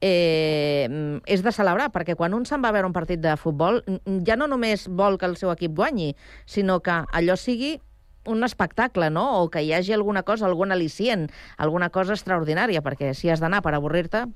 eh, és de celebrar, perquè quan un se'n va veure un partit de futbol, ja no només vol que el seu equip guanyi, sinó que allò sigui un espectacle, no? O que hi hagi alguna cosa, algun al·licient, alguna cosa extraordinària, perquè si has d'anar per avorrir-te...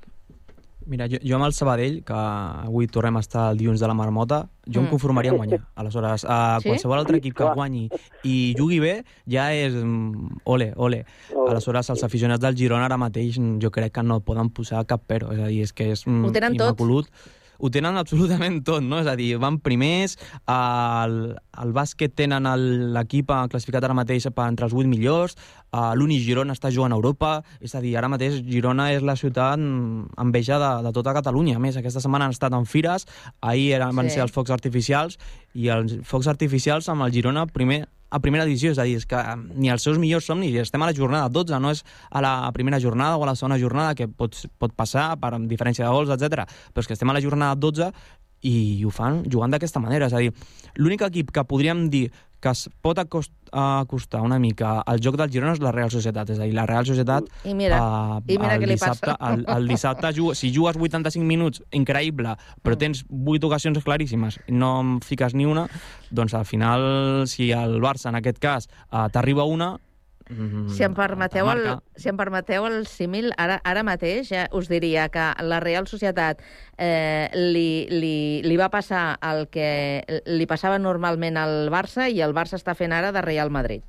Mira, jo, jo amb el Sabadell, que avui tornem a estar el dilluns de la marmota, jo mm. Em conformaria a guanyar. Aleshores, a Sí? qualsevol altre equip que guanyi i jugui bé, ja és mm, ole, ole. Aleshores, els aficionats del Girona ara mateix jo crec que no poden posar cap pero. És a dir, és que és mm, Ho tenen tot. Ho tenen absolutament tot, no? És a dir, van primers, el, el bàsquet tenen l'equip eh, classificat ara mateix per entre els 8 millors, uh, l'Uni Girona està jugant a Europa, és a dir, ara mateix Girona és la ciutat mm, enveja de, de tota Catalunya. A més, aquesta setmana han estat en fires, ahir eren, van Sí. ser els focs artificials, i els focs artificials amb el Girona primer a primera divisió, és a dir, és que eh, ni els seus millors somnis, estem a la jornada 12, no és a la primera jornada o a la segona jornada, que pot, pot passar per diferència de gols, etc. però és que estem a la jornada 12 i ho fan jugant d'aquesta manera, és a dir, l'únic equip que podríem dir que es pot acost acostar una mica al joc del Girona és la Real Societat, és a dir, la Real Societat I mira, eh, i mira el què li dissabte, passa. El, el dissabte, juga, si jugues 85 minuts, increïble, però tens 8 ocasions claríssimes i no em fiques ni una, doncs al final, si el Barça, en aquest cas, eh, t'arriba una, mm, Si em permeteu el, si em permeteu el símil, ara, ara mateix ja us diria que la Real Societat eh, li, li, li va passar el que li passava normalment al Barça i el Barça està fent ara de Real Madrid.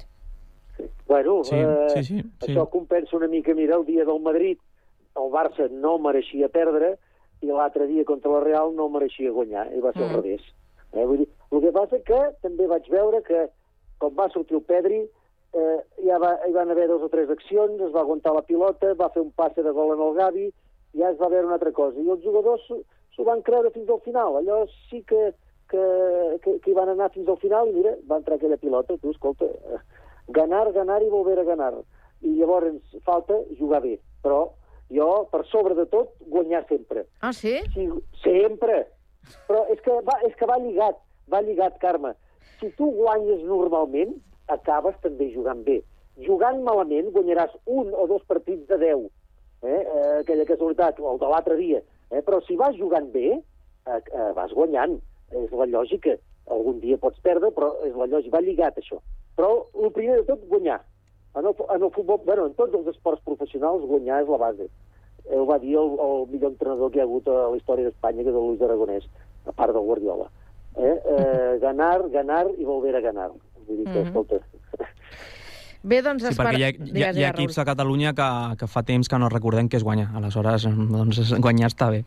Bueno, Sí, eh, sí, sí, sí. això compensa una mica, mira, el dia del Madrid, el Barça no mereixia perdre i l'altre dia contra la Real no mereixia guanyar, i va ser Mm. al revés. Eh? Vull dir, el que passa que també vaig veure que quan va sortir el Pedri eh, ja va, hi van haver dues o tres accions, es va aguantar la pilota, va fer un passe de gol en el Gavi, ja es va veure una altra cosa. I els jugadors s'ho- s'ho van creure fins al final. Allò sí que, que, que, que hi van anar fins al final i mira, va entrar aquella pilota, tu, escolta, eh, ganar, ganar i volver a ganar. I llavors falta jugar bé. Però jo, per sobre de tot, guanyar sempre. Ah, sí? sí sempre. Però és que, va, és que va lligat, va lligat, Carme. Si tu guanyes normalment, acabes també jugant bé. Jugant malament, guanyaràs un o dos partits de 10. Eh? Eh, aquella casualitat, o el de l'altre dia. Eh? Però si vas jugant bé, eh, eh, vas guanyant. És la lògica. Algun dia pots perdre, però és la lògica. Va lligat, això. Però el primer de tot, guanyar. En el, en el futbol, bueno, en tots els esports professionals, guanyar és la base. Eh, ho va dir el, el millor entrenador que hi ha hagut a la història d'Espanya, que és el Luis Aragonès, a part del Guardiola. Eh? Eh, ganar, ganar i volver a ganar. Vull dir que, Mhm. escolta, Bé, doncs... Sí, espera- perquè hi ha, hi ha, hi ha equips a Catalunya que, que fa temps que no recordem que és guanyar. Aleshores, doncs, guanyar està bé.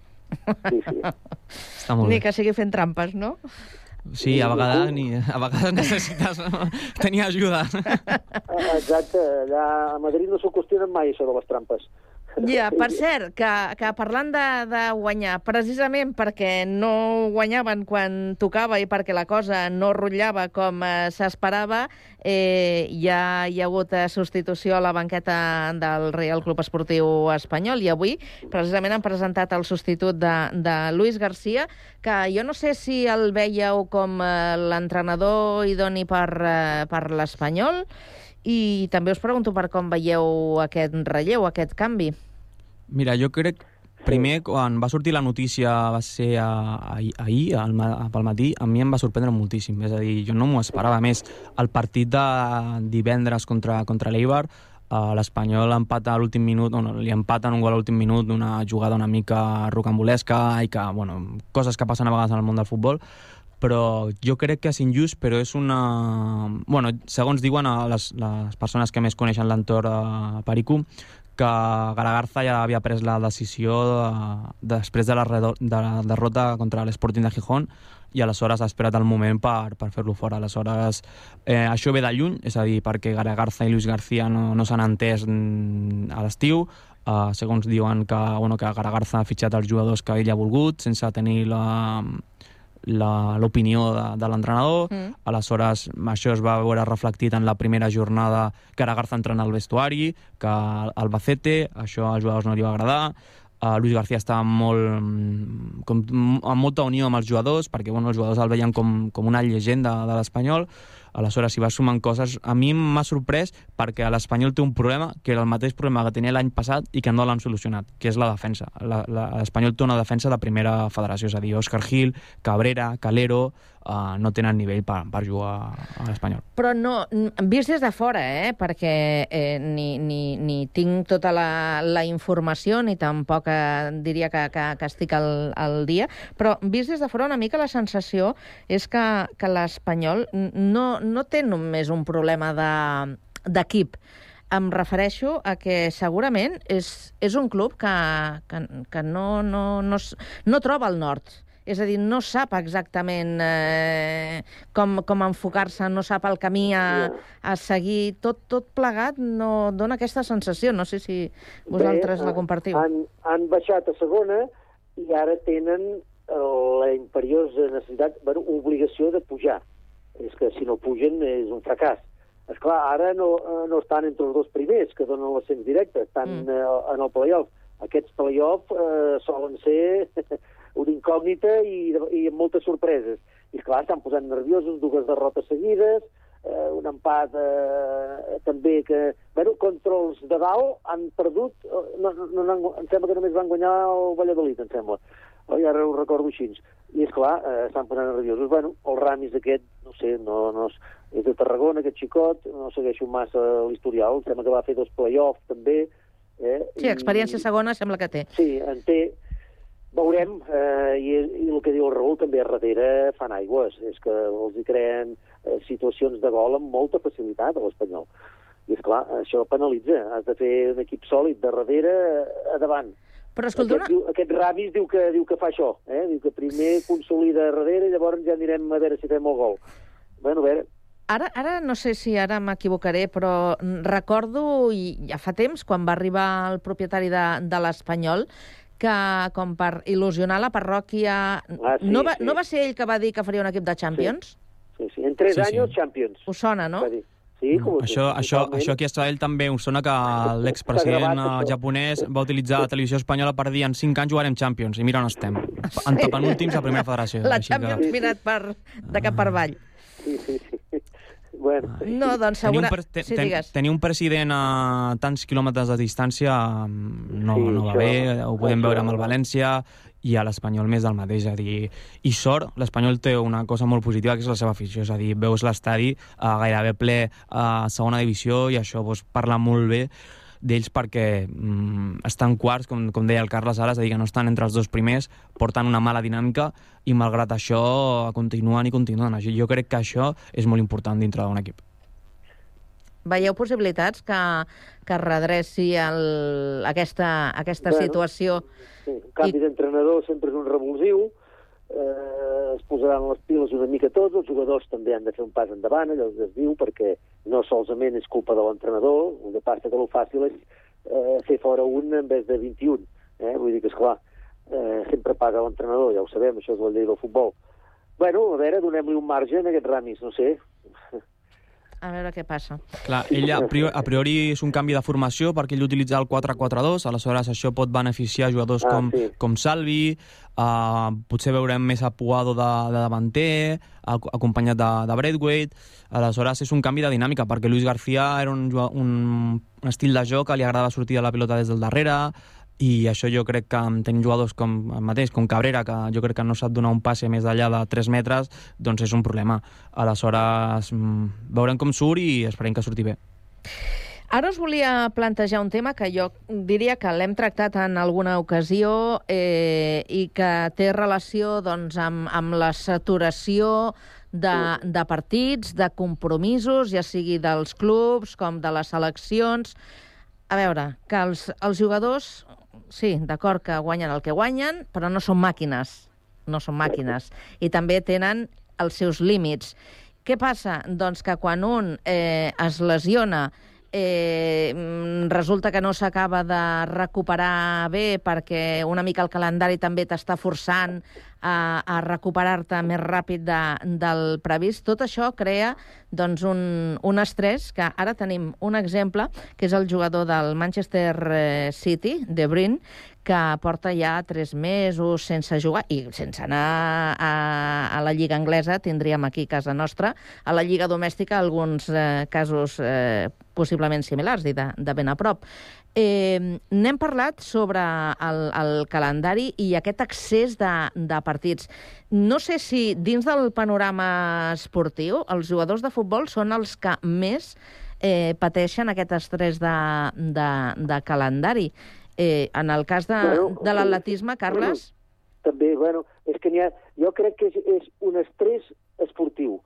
Sí, sí. Està molt Ni bé. que sigui fent trampes, no? Sí, a vegades, ni, a vegades necessites tenir ajuda. Exacte, allà a Madrid no s'ho qüestionen mai, això de les trampes. Ja, per cert, que, que parlant de, de guanyar, precisament perquè no guanyaven quan tocava i perquè la cosa no rotllava com eh, s'esperava, eh, ja hi ha hagut eh, substitució a la banqueta del Real Club Esportiu Espanyol i avui precisament han presentat el substitut de, de Luis Garcia, que jo no sé si el veieu com eh, l'entrenador idoni per, eh, per l'Espanyol, i també us pregunto per com veieu aquest relleu, aquest canvi. Mira, jo crec primer, quan va sortir la notícia, va ser a, a, ahir, al, pel matí, a mi em va sorprendre moltíssim. És a dir, jo no m'ho esperava. Més, el partit de divendres contra, contra l'Eibar, uh, l'Espanyol empata a l'últim minut, no, li empaten un gol a l'últim minut d'una jugada una mica rocambolesca i que, bueno, coses que passen a vegades en el món del futbol, però jo crec que és injust, però és una... Bueno, segons diuen a les, les persones que més coneixen l'entorn a Perico, que Garagarza ja havia pres la decisió de, després de la, redo, de la derrota contra l'Sporting de Gijón i aleshores ha esperat el moment per, per fer-lo fora. Aleshores, eh, això ve de lluny, és a dir, perquè Garagarza i Luis García no, no s'han entès mm, a l'estiu, uh, segons diuen que, bueno, que Garagarza ha fitxat els jugadors que ell ha volgut, sense tenir la- l'opinió de, de l'entrenador. Mm. Aleshores, això es va veure reflectit en la primera jornada que ara Garza entrant al vestuari, que al Bacete, això als jugadors no li va agradar. Uh, Luis García estava molt, mm, com, amb molta unió amb els jugadors, perquè bueno, els jugadors el veien com, com una llegenda de l'Espanyol. Aleshores, si vas sumant coses, a mi m'ha sorprès perquè l'Espanyol té un problema que era el mateix problema que tenia l'any passat i que no l'han solucionat, que és la defensa. L'Espanyol té una defensa de primera federació, és a dir, Òscar Gil, Cabrera, Calero, uh, no tenen nivell per, per jugar a l'Espanyol. Però no, vist des de fora, eh? perquè eh, ni, ni, ni tinc tota la, la informació, ni tampoc eh, diria que, que, que estic al, al dia, però vist des de fora una mica la sensació és que, que l'Espanyol no, no té només un problema de- d'equip. Em refereixo a que segurament és, és un club que, que, que no, no, no, no troba el nord. És a dir, no sap exactament eh, com, com enfocar-se, no sap el camí a, a seguir. Tot, tot plegat no dona aquesta sensació. No sé si vosaltres Bé, la compartiu. Han, han baixat a segona i ara tenen eh, la imperiosa necessitat, bueno, obligació de pujar. És que si no pugen és un fracàs. És clar, ara no, eh, no estan entre els dos primers que donen l'ascens directe, estan mm. eh, en el playoff. Aquests playoff eh, solen ser una incògnita i, i amb moltes sorpreses. I clar, estan posant nerviosos, dues derrotes seguides, eh, un empat eh, també que... Bueno, contra els de dalt han perdut, eh, no, no, no, em sembla que només van guanyar el Valladolid, em sembla. Oh, ja ara ho recordo així. I és clar, eh, estan posant nerviosos. Bueno, el Ramis aquest, no sé, no, no, és- és de Tarragona, aquest xicot, no segueixo massa l'historial, em sembla que va fer dos play-offs també. Eh? Sí, experiència segona sembla que té. Sí, en té. Veurem, eh, i, i el que diu el Raül també darrere fan aigües, és que els hi creen eh, situacions de gol amb molta facilitat a l'Espanyol. I és clar, això penalitza, has de fer un equip sòlid de darrere a davant. Però escolta, aquest, diu, aquest Ramis diu que, diu que fa això, eh? diu que primer consolida darrere i llavors ja anirem a veure si fem el gol. Bueno, a veure, Ara, ara no sé si ara m'equivocaré, però recordo, i ja fa temps, quan va arribar el propietari de, de l'Espanyol, que com per il·lusionar la parròquia... Ah, sí, no, va, sí. no va ser ell que va dir que faria un equip de Champions? sí, sí. en tres Sí, sí, sí. anys Champions. Us sona, no? Va dir. Sí, com Això, això, això aquí a Estradell també us sona que l'expresident eh, japonès va utilitzar la televisió espanyola per dir en 5 anys jugarem Champions, i mira on estem. Antepenúltims a primera federació. La Champions mirat per, de cap per avall. Sí, sí, sí. Bueno. No, doncs Tenir un, segura... pre te, Sí, ten, digues. tenir un president a tants quilòmetres de distància mm, no, Sí, no va això- bé, ho podem això- veure amb el València i a l'Espanyol més del mateix, és a dir, i sort, l'Espanyol té una cosa molt positiva que és la seva afició, és a dir, veus l'estadi uh, gairebé ple a segona divisió i això doncs, parla molt bé d'ells perquè mm, estan quarts, com, com deia el Carles ara, és a dir, que no estan entre els dos primers, porten una mala dinàmica i malgrat això continuen i continuen. Jo crec que això és molt important dintre d'un equip. Veieu possibilitats que, que es redreci el, aquesta, aquesta Bueno, situació? Sí, un canvi d'entrenador sempre és un revulsiu, posaran les piles una mica tots, els jugadors també han de fer un pas endavant, allò es diu, perquè no solament és culpa de l'entrenador, el que passa que el fàcil és eh, fer fora un en vez de 21. Eh? Vull dir que, esclar, eh, sempre paga l'entrenador, ja ho sabem, això és la llei del futbol. Bueno, a veure, donem-li un marge a aquest Ramis, no sé. A veure què passa. Clar, ell a priori, a priori és un canvi de formació perquè ell utilitza el 4-4-2, aleshores això pot beneficiar jugadors Ah, com, sí. com Salvi, uh, potser veurem més a Puado de, de davanter, ac- acompanyat de, de Braithwaite, aleshores és un canvi de dinàmica perquè Luis García era un, un, un estil de joc que li agradava sortir de la pilota des del darrere, i això jo crec que tenint jugadors com el mateix, com Cabrera, que jo crec que no sap donar un passe més enllà de 3 metres, doncs és un problema. Aleshores, mm, veurem com surt i esperem que surti bé. Ara us volia plantejar un tema que jo diria que l'hem tractat en alguna ocasió eh, i que té relació doncs, amb, amb la saturació de, de partits, de compromisos, ja sigui dels clubs com de les seleccions. A veure, que els, els jugadors, sí, d'acord que guanyen el que guanyen, però no són màquines. No són màquines. I també tenen els seus límits. Què passa? Doncs que quan un eh, es lesiona eh, mm, resulta que no s'acaba de recuperar bé perquè una mica el calendari també t'està forçant a, a recuperar-te més ràpid de, del previst. Tot això crea doncs, un, un estrès que ara tenim un exemple, que és el jugador del Manchester eh, City, De Bruyne, que porta ja tres mesos sense jugar i sense anar a, a la Lliga Anglesa, tindríem aquí casa nostra, a la Lliga Domèstica alguns eh, casos eh, possiblement similars i de, de ben a prop. Eh, N'hem parlat sobre el, el calendari i aquest excés de, de partits. No sé si dins del panorama esportiu els jugadors de futbol són els que més eh, pateixen aquest estrès de, de, de calendari. Eh, en el cas de, Bueno, de l'atletisme, Carles... També, bueno, és que ha... Jo crec que és, és un estrès esportiu.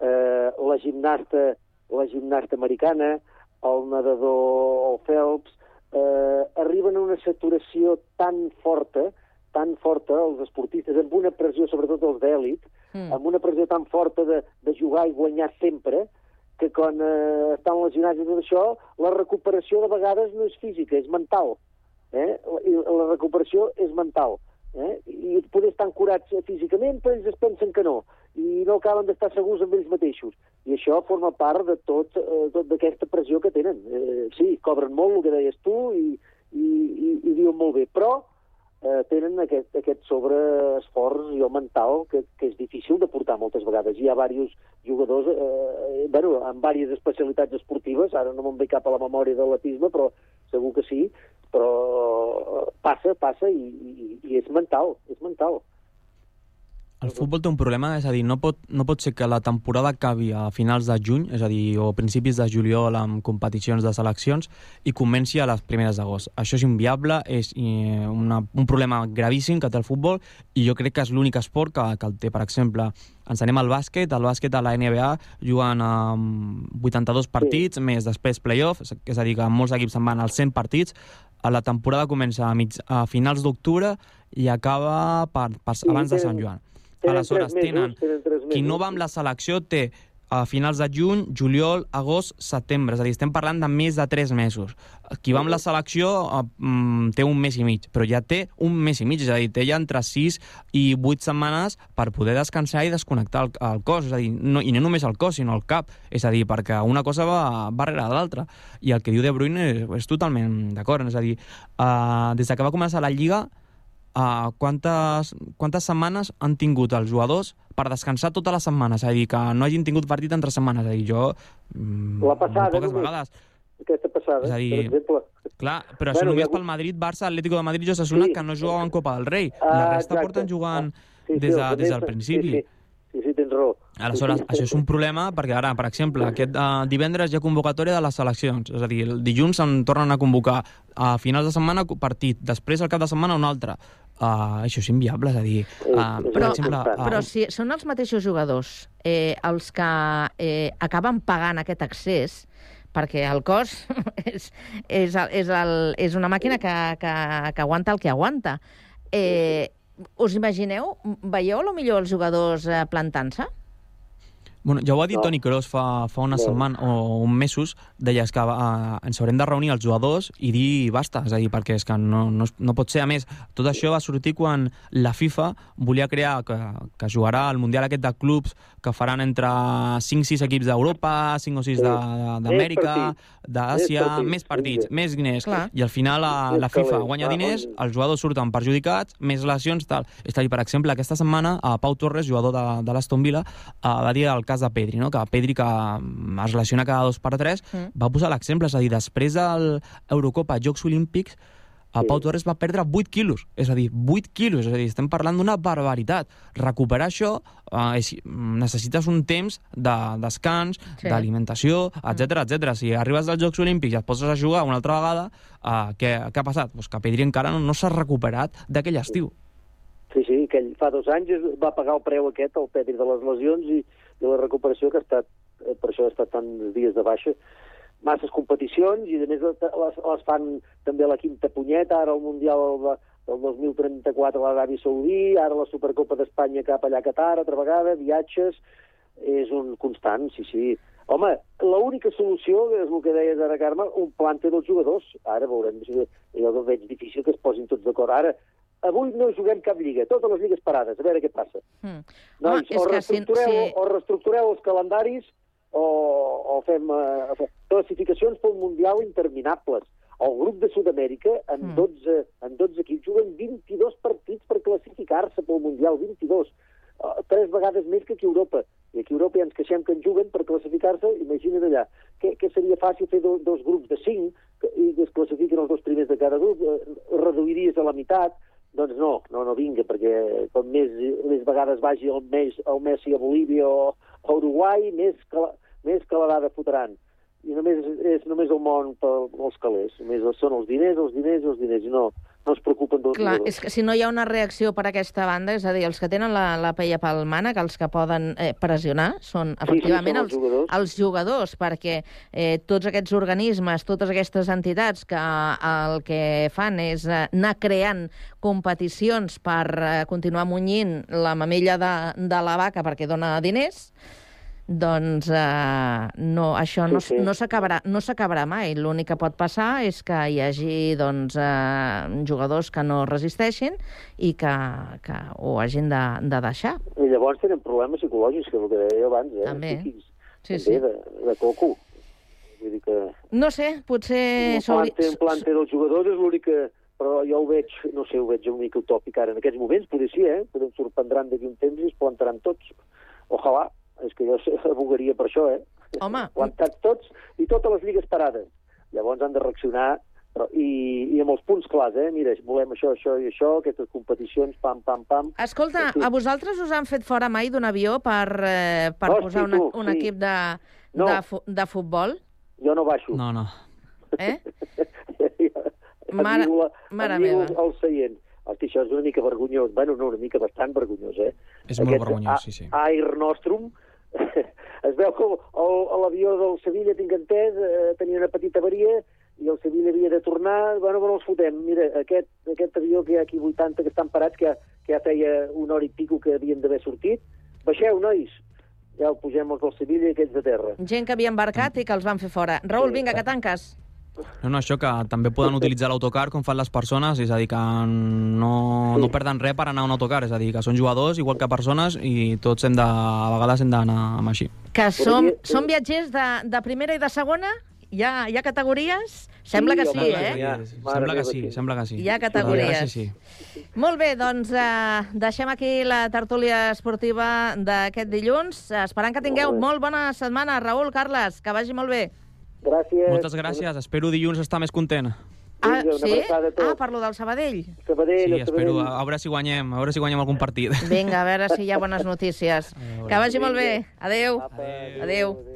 Eh, la gimnasta, la gimnasta americana, el nedador, el Phelps, eh, arriben a una saturació tan forta, tan forta, els esportistes, amb una pressió, sobretot els d'èlit, Mm. amb una pressió tan forta de, de jugar i guanyar sempre, que quan eh, estan lesionats i tot això, la recuperació de vegades no és física, és mental. Eh? I la recuperació és mental. Eh? I poder estar curats físicament, però ells es pensen que no. I no acaben d'estar segurs amb ells mateixos. I això forma part de tot, eh, tot d'aquesta pressió que tenen. Eh, sí, cobren molt, el que deies tu, i, i, i, i diuen molt bé, però eh, tenen aquest, aquest sobreesforç jo mental que, que és difícil de portar moltes vegades. Hi ha diversos jugadors, eh, bueno, amb diverses especialitats esportives, ara no me'n ve cap a la memòria de l'atisme, però segur que sí, però eh, passa, passa i, i, i és mental, és mental. El futbol té un problema, és a dir, no pot, no pot ser que la temporada acabi a finals de juny, és a dir, o principis de juliol amb competicions de seleccions, i comenci a les primeres d'agost. Això és inviable, és eh, una, un problema gravíssim que té el futbol, i jo crec que és l'únic esport que, que el té. Per exemple, ens anem al bàsquet, al bàsquet a la NBA juguen amb 82 partits, sí. més després play-off, és- a dir, que molts equips se'n van als 100 partits, la temporada comença a, mig, a finals d'octubre i acaba per, per, abans de Sant Joan. Tenen Aleshores, mesos, tenen, tenen qui no va amb la selecció té a finals de juny, juliol, agost, setembre. És a dir, estem parlant de més de 3 mesos. Qui va amb la selecció eh, mm, té un mes i mig, però ja té un mes i mig, és a dir, té ja entre 6 i 8 setmanes per poder descansar i desconnectar el, el cos, és a dir, no, i no només el cos, sinó el cap, és a dir, perquè una cosa va, va darrere de l'altra. I el que diu De Bruyne és, és totalment d'acord, és a dir, uh, des de que va començar la Lliga, uh, quantes, quantes setmanes han tingut els jugadors per descansar tota la setmana, és a dir, que no hagin tingut partit entre setmanes, és a dir, jo... mm, La passada, poques només. vegades. Aquesta passada, És a dir, per exemple. Clar, però Bueno, això ha només hagut- pel Madrid, Barça, Atlético de Madrid i Osasuna, Sí. que no jugaven Copa del Rei. Ah, La resta exacte. porten jugant Sí, sí, des, de, des del principi. Sí, sí, sí, sí tens raó. Aleshores, Sí, sí. això és un problema perquè ara, per exemple, aquest uh, divendres hi ha convocatòria de les seleccions. És a dir, el dilluns se'n tornen a convocar a finals de setmana partit, després al cap de setmana un altre. Uh, això és inviable, és a dir... Uh, per Però, exemple, però uh, si són els mateixos jugadors eh, els que eh, acaben pagant aquest accés, perquè el cos és, és, el, és, el, és una màquina que, que, que aguanta el que aguanta. Eh, us imagineu? Veieu, a lo millor, els jugadors eh, plantant-se? Bueno, ja ho ha dit No. Toni Kroos fa, fa una No. setmana o un mesos, deies que uh, ens haurem de reunir els jugadors i dir basta, és a dir, perquè és que no, no, no pot ser. A més, tot això va sortir quan la FIFA volia crear, que, que jugarà el Mundial aquest de clubs que faran entre 5-6 equips d'Europa, 5 o 6 Sí. de- Més d'Amèrica, d'Àsia, Més partits, més diners. Clar. I al final la, la FIFA guanya diners, els jugadors surten perjudicats, més lesions, tal. És a dir, per exemple, aquesta setmana a Pau Torres, jugador de, de l'Aston Villa, eh, va dir el cas de Pedri, no? que Pedri, que mm, es lesiona cada dos per tres, Mm. va posar l'exemple, és a dir, després de l'Eurocopa, Jocs Olímpics, el Pau Torres va perdre 8 quilos, és a dir, 8 quilos, és a dir, estem parlant d'una barbaritat. Recuperar això eh, és, necessites un temps de descans, Sí. d'alimentació, etc etc. Si arribes als Jocs Olímpics i et poses a jugar una altra vegada, eh, què, què ha passat? Pues que Pedri encara no, no s'ha recuperat d'aquell estiu. Sí, sí, que ell fa dos anys va pagar el preu aquest, el Pedri de les lesions i, i la recuperació que ha estat, eh, per això ha estat tants dies de baixa. Masses competicions i a més les, les fan també la quinta punyeta, ara el Mundial de, del 2034 a l'Aràbia Saudí, ara la Supercopa d'Espanya cap allà a Qatar, altra vegada, viatges, és un constant, sí, sí. Home, l'única solució, és el que deies ara, Carme, un plante dels jugadors. Ara veurem, jo veig difícil que es posin tots d'acord. Ara, avui no juguem cap lliga, totes les lligues parades, a veure què passa. Mm. Nois, és o, reestructureu, si- o reestructureu els calendaris o, o fem eh, classificacions pel Mundial interminables. El grup de Sud-amèrica, en, Mm. 12, en 12 equips, juguen 22 partits per classificar-se pel Mundial, 22. Uh, tres vegades més que aquí a Europa. I aquí a Europa ja ens queixem que en juguen per classificar-se, imagina't allà. Que, que seria fàcil fer do, dos grups de 5 que, i que es classifiquen els dos primers de cada grup, eh, reduiries a la meitat, doncs no, no, no vinga, perquè com més, més vegades vagi el, mes, el Messi a Bolívia o a Uruguai, més, cala, més calarada fotran. I només és només el món pels calés. Només són els diners, els diners, els diners, i no, no es preocupen dels Clar, jugadors. és que si no hi ha una reacció per aquesta banda, és a dir, els que tenen la, la peia pel mànec, els que poden eh, pressionar, són efectivament són els els, jugadors. els jugadors, perquè eh, tots aquests organismes, totes aquestes entitats que el que fan és eh, anar creant competicions per eh, continuar munyint la mamella de, de la vaca perquè dona diners, doncs eh, no, això no, Sí, sí. no s'acabarà no s'acabarà mai. L'únic que pot passar és que hi hagi doncs, eh, jugadors que no resisteixin i que, que ho hagin de, de deixar. I llavors tenen problemes psicològics, que és el que deia abans, eh? També. Psíquics, Sí, també, sí. De, de coco. Vull dir que No sé, potser... un plante, un plante dels jugadors és l'únic que... Però jo ho veig, no sé, ho veig una mica utòpic ara. En aquests moments, potser sí, eh? Ens sorprendran d'aquí un temps i es plantaran tots. Ojalà. És que jo abogaria per això, eh? Home. Plantats tots i totes les lligues parades. Llavors han de reaccionar però, i, i amb els punts clars, eh? Mira, volem això, això i això, aquestes competicions, pam, pam, pam. Escolta, Sí. a vosaltres us han fet fora mai d'un avió per, eh, per Hosti, posar una, tu, un sí. equip de, No. de, fu de futbol? Jo no baixo. No, no. Eh? Mare- la- mare meva. el seient. Hosti, això és una mica vergonyós. Bueno, no, una mica bastant vergonyós, eh? És molt vergonyós, sí, sí. Air Nostrum, es veu que l'avió del Sevilla, tinc entès, eh, tenia una petita avaria i el Sevilla havia de tornar, bueno, però els fotem. Mira, aquest, aquest avió que hi ha aquí 80 que estan parats, que, que ja feia una hora i pico que havien d'haver sortit, baixeu, nois, ja el pugem els del Sevilla i aquells de terra. Gent que havia embarcat i que els van fer fora. Raül, vinga, que tanques. No, no, això que també poden utilitzar l'autocar com fan les persones, és a dir, que no, no perden res per anar a un autocar, és a dir, que són jugadors igual que persones i tots hem de, a vegades hem d'anar amb així. Que som, som viatgers de, de primera i de segona? Hi ha, hi ha categories? Sembla que sí, eh? ja. Mare Sembla que sí, sí. sembla que sí. Hi ha La categories. Sí, sí. Molt bé, doncs eh, deixem aquí la tertúlia esportiva d'aquest dilluns, esperant que tingueu Molt molt bona setmana. Raül, Carles, que vagi molt bé. Gràcies. Moltes gràcies, espero dilluns estar més content. Ah, sí? Ah, parlo del Sabadell. Sabadell, Sí, el espero, Sabadell. a, veure si guanyem, a veure si guanyem algun partit. Vinga, a veure si hi ha bones notícies. Que vagi molt bé. Adéu. Adéu. Estàs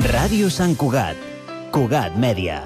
Ràdio Sant Cugat. Cugat Mèdia.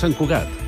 Sant Cugat,